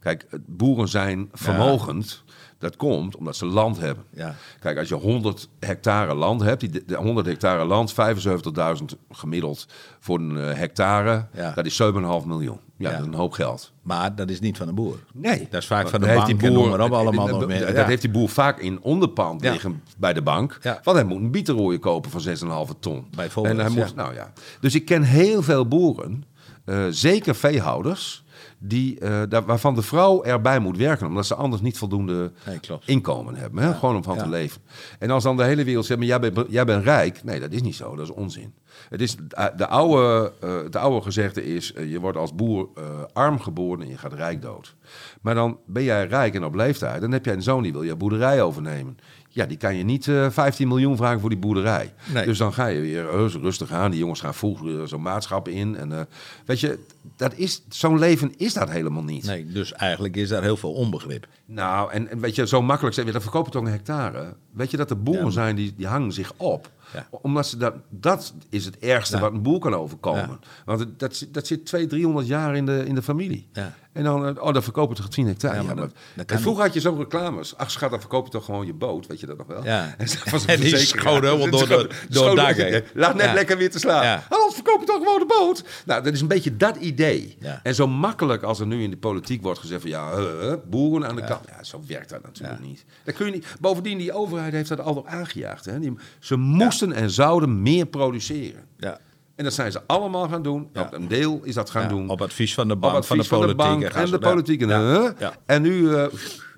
Kijk, boeren zijn vermogend. Dat komt omdat ze land hebben. Ja. Kijk, als je 100 hectare land hebt, die, de 100 hectare land, 75.000 gemiddeld voor een eh, hectare, Ja. dat is 7,5 miljoen. Ja, Ja. dat is een hoop geld. Maar dat is niet van de boer. Nee. Dat is vaak van de bank heeft maar op allemaal dat- nog meer. Dat, Ja. heeft die boer vaak in onderpand liggen bij de bank. Want hij moet een bietenrooie kopen van 6,5 ton. Bijvoorbeeld, En hij moet, nou ja. Dus ik ken heel veel boeren, eh, zeker veehouders, die, eh, daar, waarvan de vrouw erbij moet werken. Omdat ze anders niet voldoende Nee, inkomen hebben. Hè? Gewoon om van Ja. te leven. En als dan de hele wereld zegt, maar jij bent, jij bent rijk. Nee, dat is niet zo. Dat is onzin. Het, is, de, oude, eh, de oude gezegde is, eh, je wordt als boer eh, arm geboren en je gaat rijk dood. Maar dan ben jij rijk en op leeftijd. Dan heb jij een zoon die wil je boerderij overnemen. Ja, die kan je niet eh 15 miljoen vragen voor die boerderij. Nee. Dus dan ga je weer eh, rustig aan. Die jongens gaan vroeg eh, zo'n maatschap in. En eh, weet je, dat is, zo'n leven is dat helemaal niet. Nee, dus eigenlijk is daar heel veel onbegrip. Nou, en, en weet je, zo makkelijk zeggen, we, dan verkopen toch een hectare. Weet je dat er boeren Ja. zijn die, die hangen zich op? Ja. Omdat ze dat, dat is het ergste Ja. wat een boer kan overkomen. Want het- dat, zit- dat zit 200, 300 jaar in de, in de familie. Ja. En dan, eh, oh, dan verkoop je toch 10 hectare. Ja, maar dat- en vroeger had je zo'n reclames. Ach schat, dan verkoop je toch gewoon je boot. Weet je dat nog wel? Ja. En, ze- zo'n En die schoot helemaal door de- door het dak schoot- heen. Laat net lekker weer te slaan. Ja. Anders verkoop je toch gewoon de boot. Nou, dat is een beetje dat idee. Ja. En zo makkelijk als er nu in de politiek wordt gezegd van... ja, eh, eh, boeren aan de kant. Ja, zo werkt dat natuurlijk niet. Dat kun je niet. Bovendien, die overheid heeft dat al op aangejaagd. Hè. Die, ze moesten en zouden meer produceren. Ja. En dat zijn ze allemaal gaan doen. Ja. Op een deel is dat gaan Ja, doen. Op advies van de Op bank, van de politiek. en de politiek. En, Ja. huh? Ja. en nu eh,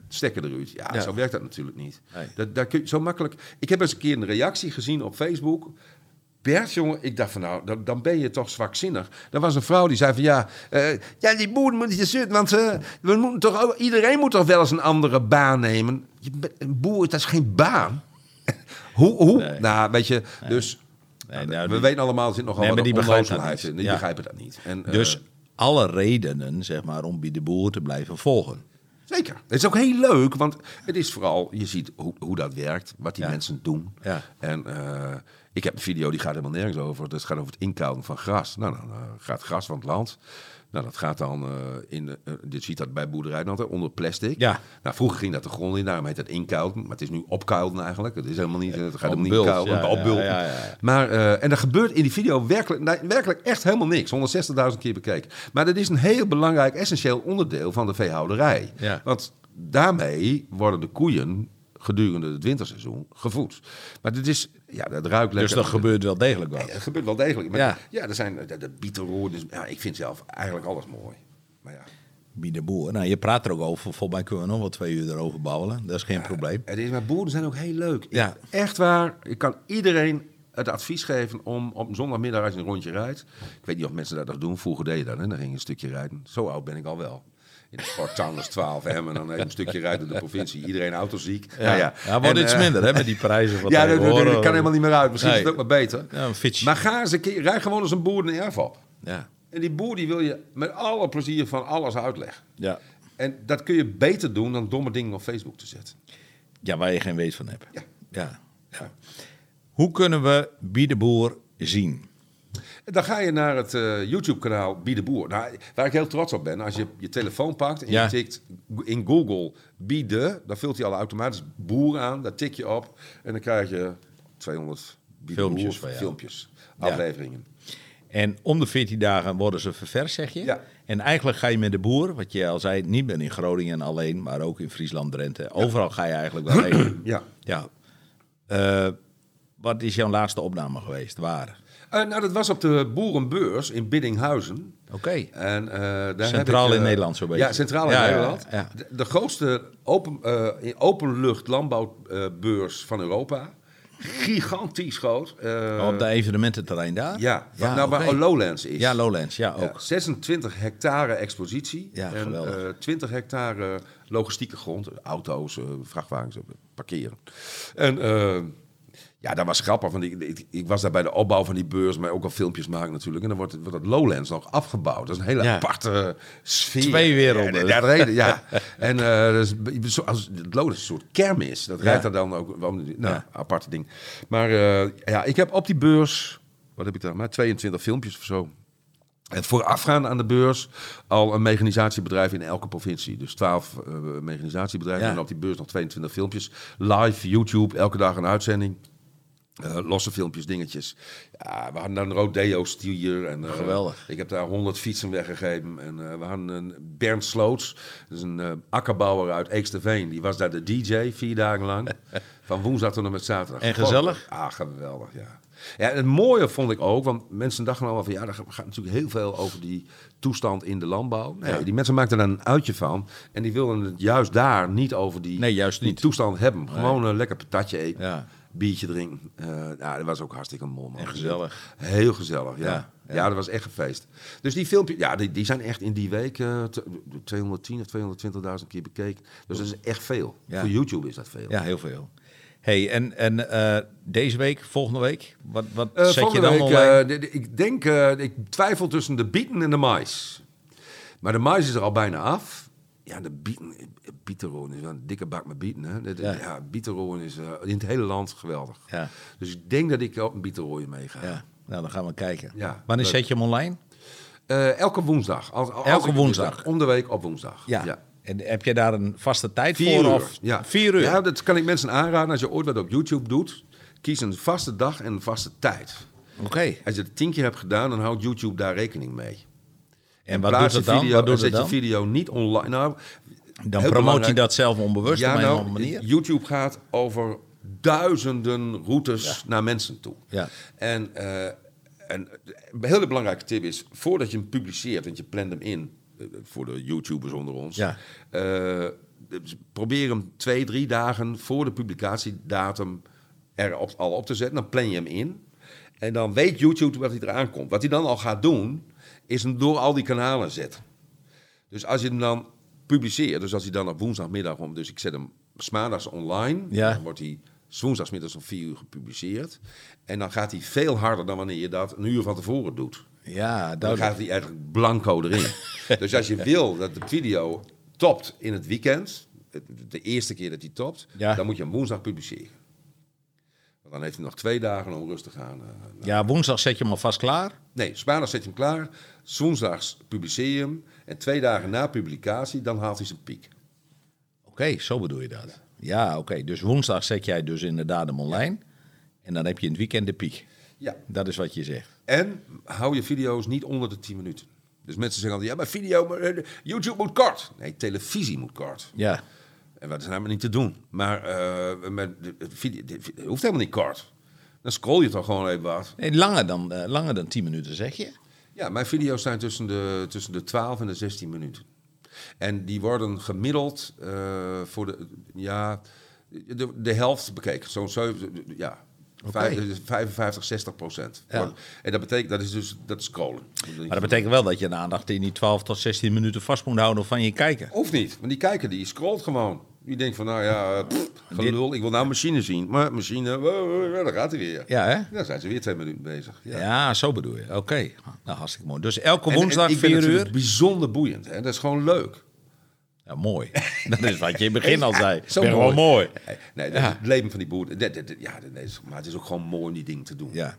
stekken eruit. Ja, zo werkt dat natuurlijk niet. Nee. Dat, daar kun je, zo makkelijk. Ik heb eens een keer een reactie gezien op Facebook. Jongen, ik dacht van nou, dan, dan ben je toch zwakzinnig. Er was een vrouw die zei van ja, eh, ja die boeren moeten je zitten, want eh, we moeten toch ook, iedereen moet toch wel eens een andere baan nemen. Je een boer, dat is geen baan. hoe, hoe? Nee. Nou, weet je, dus Nee, nou, we die- weten allemaal, er zit nogal Nee, wat die in. Die Ja. begrijpen dat niet. En, eh, Dus alle redenen, zeg maar, om bij de boer te blijven volgen. Zeker. Het is ook heel leuk, want het is vooral, je ziet hoe, hoe dat werkt, wat die Ja. mensen doen. Ja. En ik heb een video die gaat helemaal nergens over. Dat gaat over het inkouwen van gras. Nou, dan eh, gaat gras van het land. Nou, dat gaat dan eh, in, de- eh, dit ziet dat bij boerderijen altijd, onder plastic. Ja. Nou, vroeger ging dat de grond in, daarom heet dat inkouden. Maar het is nu opkouden eigenlijk. Het is helemaal niet, het gaat helemaal niet kouden, ja, opbulten. ja, ja, ja. Maar, eh, en er gebeurt in die video werkelijk, werkelijk echt helemaal niks. 160.000 keer bekeken. Maar dat is een heel belangrijk, essentieel onderdeel van de veehouderij. Ja. Want daarmee worden de koeien gedurende het winterseizoen gevoed. Maar dit is, ja, dat ruikt Dus lekker. dat gebeurt wel degelijk wel. Ja, het gebeurt wel degelijk. Maar Ja. ja, er zijn de, de bietenroer. Dus, ja, ik vind zelf eigenlijk alles mooi. Maar ja, Bij de boer. Nou, je praat er ook over. Volgens mij kunnen we nog wel twee uur erover babbelen. Dat is geen probleem. het is, maar boeren zijn ook heel leuk. Ja. Ik- echt waar. Ik kan iedereen het advies geven om op zondagmiddag als je een rondje rijdt. Ik weet niet of mensen dat nog doen. Vroeger deed je dat. Hè? Dan ging je een stukje rijden. Zo oud ben ik al wel. In Towners 12 hem en dan even een stukje rijden door de provincie. Iedereen autoziek. Ja, Nou ja. ja. wordt En, iets eh, minder hè, met die prijzen. Van Ja, dat, dat- kan helemaal niet meer uit. Misschien Nee. is het ook maar beter. Ja, een fietsje. Maar ga eens een keer, rij gewoon eens een boer een erf op. Ja. En die boer die wil je met alle plezier van alles uitleggen. Ja. En dat kun je beter doen dan domme dingen op Facebook te zetten. ja, waar je geen weet van hebt. Ja. Ja. ja. Hoe kunnen we Bij de Boer zien? Dan ga je naar het eh, YouTube-kanaal Wie de Boer. Nou, waar ik heel trots op ben, als je je telefoon pakt en Ja. je tikt in Google Wie de, dan vult hij al automatisch boer aan. Daar tik je op en dan krijg je 200 Wie de Filmpjes Boer filmpjes, Ja. afleveringen. En om de 14 dagen worden ze ververs, zeg je? Ja. En eigenlijk ga je met de boer, wat je al zei, niet meer in Groningen alleen, maar ook in Friesland, Drenthe. Overal ga je eigenlijk wel heen. Ja. ja. Eh, wat is jouw laatste opname geweest? Waar? Eh, nou, dat was op de Boerenbeurs in Biddinghuizen. Oké. En, eh, daar Centraal ik, in eh, Nederland zo'n beetje. Ja, centraal in Ja, Nederland. ja. De, de grootste open, openlucht landbouwbeurs van Europa. Gigantisch groot. Op de evenemententerrein daar? ja, Ja, nou, waar oké. Lowlands is. Ja, Lowlands, ja, ook. 26 hectare expositie. Ja, en geweldig. eh, 20 hectare logistieke grond. Auto's, vrachtwagens, parkeren. En ja, dat was grappig. Want ik, ik, ik was daar bij de opbouw van die beurs, maar ook al filmpjes maken natuurlijk. En dan wordt, het- wordt dat Lowlands nog afgebouwd. Dat is een hele Ja. aparte sfeer. Twee werelden. Ja, reden, ja. En is, zo- als, het Lowlands een soort kermis. Dat rijdt er dan ook. Nou, Ja. aparte ding. Maar eh, ja, ik heb op die beurs, wat heb ik daar? Maar 22 filmpjes of zo. En voorafgaand aan de beurs al een mechanisatiebedrijf in elke provincie. Dus 12 eh, mechanisatiebedrijven Ja. en op die beurs nog 22 filmpjes. Live, YouTube, elke dag een uitzending. Eh, losse filmpjes, dingetjes. Ja, we hadden dan een rodeo-stier. En, eh, Geweldig. Ik heb daar 100 fietsen weggegeven. En eh, we hadden een Bernd Sloots. Dat is een akkerbouwer uit Eeksterveen. Die was daar de DJ vier dagen lang. Van woensdag tot en met zaterdag. En gezellig? Ah, geweldig, ja. Ja, en het mooie vond ik ook, want mensen dachten allemaal van... ja, er gaat natuurlijk heel veel over die toestand in de landbouw. Nee, Ja. die mensen maakten er een uitje van. En die wilden het juist daar niet over die, Nee, juist die niet. toestand hebben. Gewoon een lekker patatje eten, Ja. Biertje drinken. Eh, ja, dat was ook hartstikke mooi, man. En gezellig. Heel gezellig, ja. Ja, Ja, ja. dat was echt een feest. Dus die filmpjes, ja, die, die zijn echt in die week eh, t- 210 of 220.000 keer bekeken. Dus dat is echt veel. Ja. Voor YouTube is dat veel. Ja, heel veel. hey, en, en eh, deze week, volgende week, wat, wat Eh, zet je dan week, online? eh, ik denk, eh, ik twijfel tussen de bieten en de mais. Maar de mais is er al bijna af. Ja, de bieten, bietenrollen is wel een dikke bak met bieten. Hè? Dat- Ja. Ja, is eh, in het hele land geweldig. Ja, Dus ik denk dat ik ook een bietenrollen meega. ja. Nou, dan gaan we kijken. Ja, Wanneer zet je hem online? Eh, elke woensdag. Als, als Elke woensdag. Om de week op woensdag. Ja. En heb je daar een vaste tijd Vier voor? uur. Of ja. Vier uur? Ja, dat kan ik mensen aanraden. Als je ooit wat op YouTube doet, kies een vaste dag en een vaste tijd. Oké. Als je het tien keer hebt gedaan, dan houdt YouTube daar rekening mee. En wat doet het dan? Video, Wat doet zet het dan? je video niet online. Nou, Dan promoot je dat zelf onbewust op een nou, andere manier? YouTube gaat over duizenden routes naar mensen toe. Ja. En, eh, en een hele belangrijke tip is, voordat je hem publiceert, want je plant hem in, eh, voor de YouTubers onder ons, Ja. eh, dus probeer hem twee, drie dagen voor de publicatiedatum er op, al op te zetten. Dan plan je hem in. En dan weet YouTube wat hij eraan komt. Wat hij dan al gaat doen, is hem door al die kanalen zetten. Dus als je hem dan publiceert, dus als hij dan op woensdagmiddag om, dus ik zet hem maandags online, Ja. dan wordt hij 's woensdagsmiddags om vier uur gepubliceerd. En dan gaat hij veel harder dan wanneer je dat een uur van tevoren doet. Ja, Dan gaat hij eigenlijk blanco erin. dus als je wil dat de video topt in het weekend, de eerste keer dat hij topt, Ja. dan moet je hem woensdag publiceren. Want dan heeft hij nog twee dagen om rustig aan. eh, Ja, woensdag zet je hem alvast klaar. Nee, maandag zet je hem klaar. 's Woensdags publiceer je hem. En twee dagen na publicatie, dan haalt hij zijn piek. Oké, zo bedoel je dat. Ja, oké. Dus woensdag zet jij dus inderdaad hem online. En dan heb je in het weekend de piek. Ja. Dat is wat je zegt. En hou je video's niet onder de 10 minuten. Dus mensen zeggen altijd, ja, maar video, maar, eh, YouTube moet kort. Nee, televisie moet kort. Ja. En wat is helemaal niet te doen. Maar eh, met de, de video, de- het hoeft helemaal niet kort. Dan scroll je toch gewoon even wat. Nee, langer dan, eh, langer dan 10 minuten, zeg je? Ja, mijn video's zijn tussen de, tussen de 12 en de 16 minuten. En die worden gemiddeld eh, voor de, ja, de, de helft bekeken. Zo'n zeven- ja, vijf- 55, 60 procent. Ja. En dat betekent, dat is dus dat is scrollen. Maar dat betekent wel dat je de aandacht in die 12 tot 16 minuten vast moet houden van je kijker. Hoeft niet, want die kijker die scrolt gewoon. Die denkt van, nou ja, pff, gelul, ik wil nou machine zien. Maar machine, daar gaat hij weer. Ja, hè? Dan zijn ze weer twee minuten bezig. Ja. Ja, zo bedoel je. Oké. Nou, hartstikke mooi. Dus elke En- en woensdag ik ben 4 natuurlijk uur. bijzonder boeiend. Hè? Dat is gewoon leuk. Ja, mooi. Dat is wat je in het begin al zei. Zo Ben gewoon mooi. Nee, nee, het leven van die boer. dat- dat- dat- ja, dat is, maar het is ook gewoon mooi om die dingen te doen. Ja.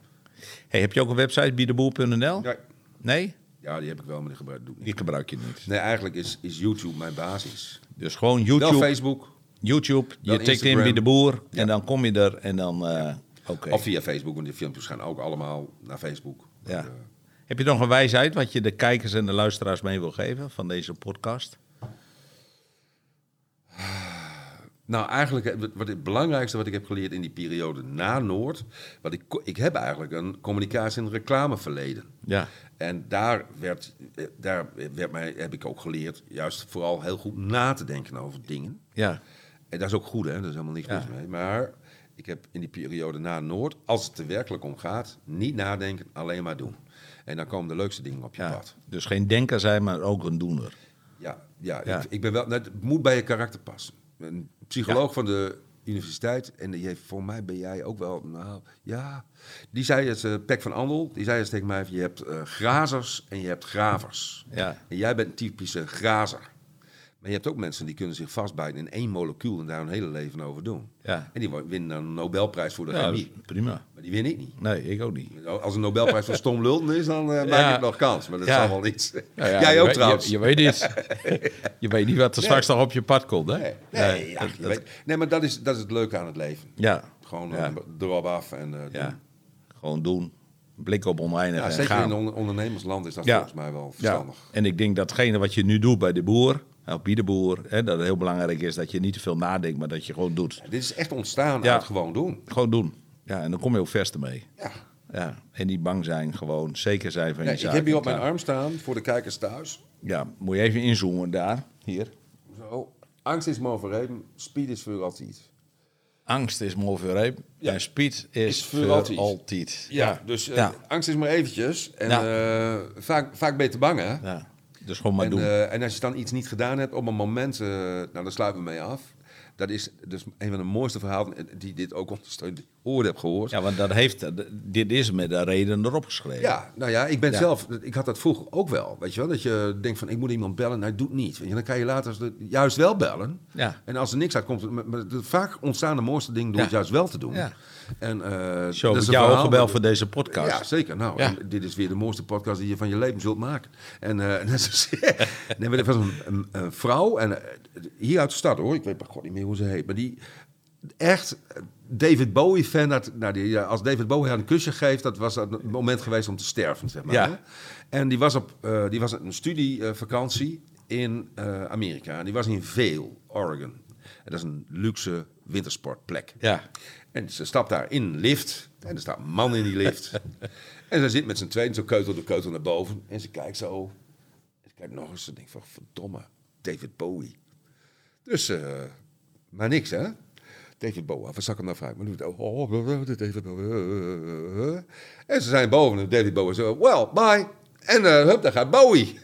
Hey, heb je ook een website, biedeboel.nl? Ja, Nee? ja, die heb ik wel, maar die gebruik doe ik niet. Die gebruik je niet. Nee, eigenlijk is, is YouTube mijn basis. Dus gewoon YouTube. Facebook YouTube. Je Dan tikt in de Boer. En dan kom je er. En dan... eh, of via Facebook. Want die filmpjes gaan ook allemaal naar Facebook. Ja. Eh, Heb je nog een wijsheid wat je de kijkers en de luisteraars mee wil geven van deze podcast? Nou, eigenlijk eh, wat- het belangrijkste wat ik heb geleerd in die periode na Noord, wat ik, ik heb eigenlijk een communicatie- en reclameverleden. Ja. En daar, werd, eh, daar werd mij, heb ik ook geleerd, juist vooral heel goed na te denken over dingen. Ja. En dat is ook goed, hè? Daar is helemaal niks Ja. mis mee. Maar ik heb in die periode na Noord, als het er werkelijk om gaat, niet nadenken, alleen maar doen. En dan komen de leukste dingen op je ja. pad. Dus geen denker zijn, maar ook een doener. Ja, ja, Ja. Ik, ik ben wel, het moet bij je karakter passen. Een psycholoog van de universiteit, en die heeft, voor mij ben jij ook wel, nou ja, die zei het, eh Pek van Andel, die zei het tegen mij, je hebt eh, grazers en je hebt gravers. Ja. En jij bent een typische grazer. Maar je hebt ook mensen die kunnen zich vastbijten in één molecuul en daar hun hele leven over doen. Ja. En die winnen dan een Nobelprijs voor de Ja, chemie. is prima. Maar die win ik niet. Nee, ik ook niet. Als een Nobelprijs voor stom lulten is, dan eh, maak Ja. ik nog kans. Maar dat Ja. zal wel iets. Nou ja, Jij ook weet- trouwens. Je, je weet niet. je weet niet wat er straks nog op je pad komt, hè? Nee, nee, ja, dat- dat- nee, maar dat is, dat is het leuke aan het leven. ja. Gewoon Ja. eh, erop af en eh, ja. Gewoon doen. Blik op oneindig Ja, zeker gaan. in on- ondernemersland is dat Ja. volgens mij wel Ja, verstandig. en ik denk datgene wat je nu doet bij de boer, op de boer, hè, dat het heel belangrijk is dat je niet te veel nadenkt, maar dat je gewoon doet. Dit is echt ontstaan Ja. uit gewoon doen. Gewoon doen. Ja, en dan kom je ook verste mee. Ja. Ja, en niet bang zijn, gewoon zeker zijn van Nee, je ik heb hier op mijn arm staan voor de kijkers thuis. Ja, moet je even inzoomen daar, hier. Zo. Angst is maar verreden, speed is voor altijd. Angst is mooi voor Ja. en speed is, Is voor altijd. altijd. Ja, dus eh, ja. angst is maar eventjes. En eh, vaak, vaak ben je te bang, hè? ja. Dus gewoon maar En, doen. eh, en als je dan iets niet gedaan hebt op een moment, eh, nou, daar sluiten we mee af. Dat is dus een van de mooiste verhalen die dit ook ondersteunt. Heb gehoord. Ja, want dat heeft, dit is met de reden erop geschreven. Ja, nou ja, ik ben Ja. zelf, ik had dat vroeger ook wel, weet je wel, dat je denkt van ik moet iemand bellen, hij doet niet. Weet je, dan kan je later juist wel bellen. Ja. En als er niks uitkomt, vaak ontstaan de mooiste dingen door Ja. het juist wel te doen. Ja. En, eh, Zo, dat is jou verhaal- gebeld voor deze podcast. Ja, zeker. Nou, Ja. en dit is weer de mooiste podcast die je van je leven zult maken. En net zoals- nee, maar er was een, een, een vrouw, en eh, hier uit de stad hoor, ik weet maar god niet meer hoe ze heet, maar die echt David Bowie-fan, dat, nou, die, als David Bowie haar een kusje geeft, dat was het moment geweest om te sterven, zeg maar. Ja. hè. En die was op eh, die was een studievakantie in eh, Amerika. En die was in Vail, Oregon. En dat is een luxe wintersportplek. Ja. En ze stapt daar in een lift. En er staat een man in die lift. en ze zit met z'n tweeën, zo keutel de keutel naar boven. En ze kijkt zo. En ze kijkt nog eens. Ze denkt van, verdomme, David Bowie. Dus, eh, maar niks, hè? David zal ik hem nou vragen? Maar doet het, oh, oh, David Bowie. En ze zijn boven en David Bowie zo, well, bye. En eh, hup, daar gaat Bowie.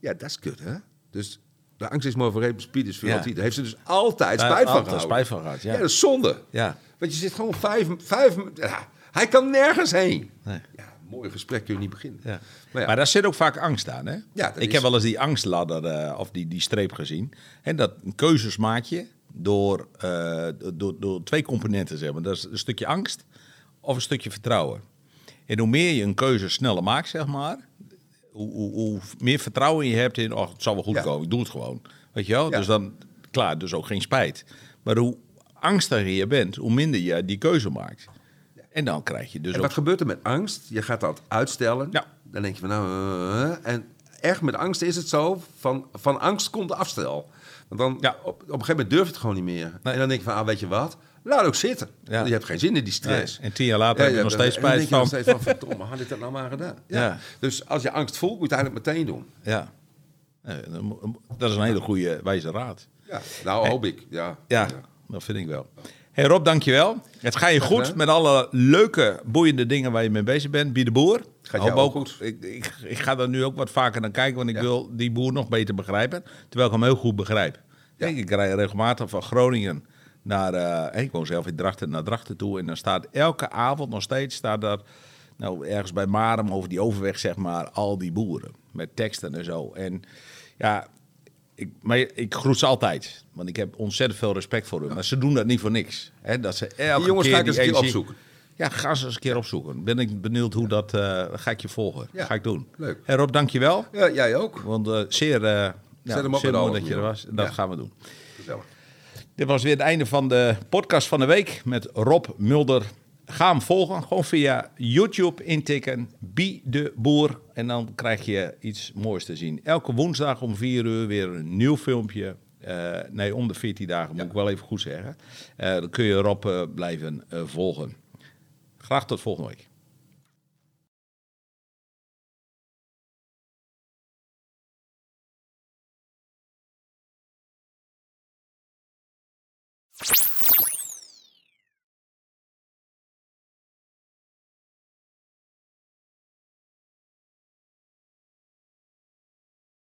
Ja, dat is kut, hè? Dus de angst is maar voor speed is veel Ja. Daar heeft ze dus altijd spijt van altijd gehouden. spijt van gehad, ja. Ja, dat is zonde. Ja. Want je zit gewoon vijf, vijf ja, hij kan nergens heen. Nee. Ja, mooi gesprek kun je niet beginnen. Ja. Maar ja. Maar daar zit ook vaak angst aan, hè? Ja, ik is- heb wel eens die angstladder eh, of die, die streep gezien. En dat een keuzes maak je door, eh, door, door twee componenten, zeg maar. Dat is een stukje angst of een stukje vertrouwen. En hoe meer je een keuze sneller maakt, zeg maar, hoe, hoe, hoe meer vertrouwen je hebt in, oh, het zal wel goed Ja. komen, ik doe het gewoon. Weet je wel? Ja. Dus dan, klaar, dus ook geen spijt. Maar hoe angstiger je bent, hoe minder je die keuze maakt. En dan krijg je dus En ook... wat gebeurt er met angst? Je gaat dat uitstellen. Ja. Dan denk je van nou... eh, en echt met angst is het zo, van, van angst komt de afstel. Want dan Ja. op, op een gegeven moment durf je het gewoon niet meer. Nee. En dan denk je van, ah, weet je wat? Laat ook zitten. Ja. Je hebt geen zin in die stress. Nee, en tien jaar later heb je nog steeds spijt van. nog steeds van, verdomme, had ik dat nou maar gedaan? Ja. Dus als je angst voelt, moet je het eigenlijk meteen doen. Ja. Dat is een hele goede wijze raad. Ja. Nou, hoop ik. Ja. Ja, dat vind ik wel. Hey Rob, dankjewel. Het gaat je goed met alle leuke, boeiende dingen waar je mee bezig bent. Bied de boer. Gaat Hoop jou ook goed. Ik, ik, ik ga daar nu ook wat vaker naar kijken, want ik Ja. wil die boer nog beter begrijpen. Terwijl ik hem heel goed begrijp. Ja. Ik rij regelmatig van Groningen naar... eh, ik woon zelf in Drachten, naar Drachten toe. En dan staat elke avond nog steeds... Staat daar, nou, ergens bij Marem over die overweg, zeg maar, al die boeren. Met teksten en zo. En ja, ik, maar ik groet ze altijd. Want ik heb ontzettend veel respect voor hun. Maar ze doen dat niet voor niks. Hè, dat ze elke Die jongens keer ga ik eens energie- opzoeken. Ja, ga ze eens een keer opzoeken. Ben ik benieuwd hoe dat... eh, ga ik je volgen. Ja, Ga ik doen. leuk. Hey Rob, dankjewel. Ja, jij ook. Want eh, zeer, eh ja, hem op zeer mooi dat je er was. Dat Ja. gaan we doen. Gezellig. Dit was weer het einde van de podcast van de week met Rob Mulder. Ga hem volgen, gewoon via YouTube intikken, Bie de Boer. En dan krijg je iets moois te zien. Elke woensdag om 4 uur weer een nieuw filmpje. Nee, om de 14 dagen, moet ik wel even goed zeggen. Dan kun je Rob blijven volgen. Graag tot volgende week.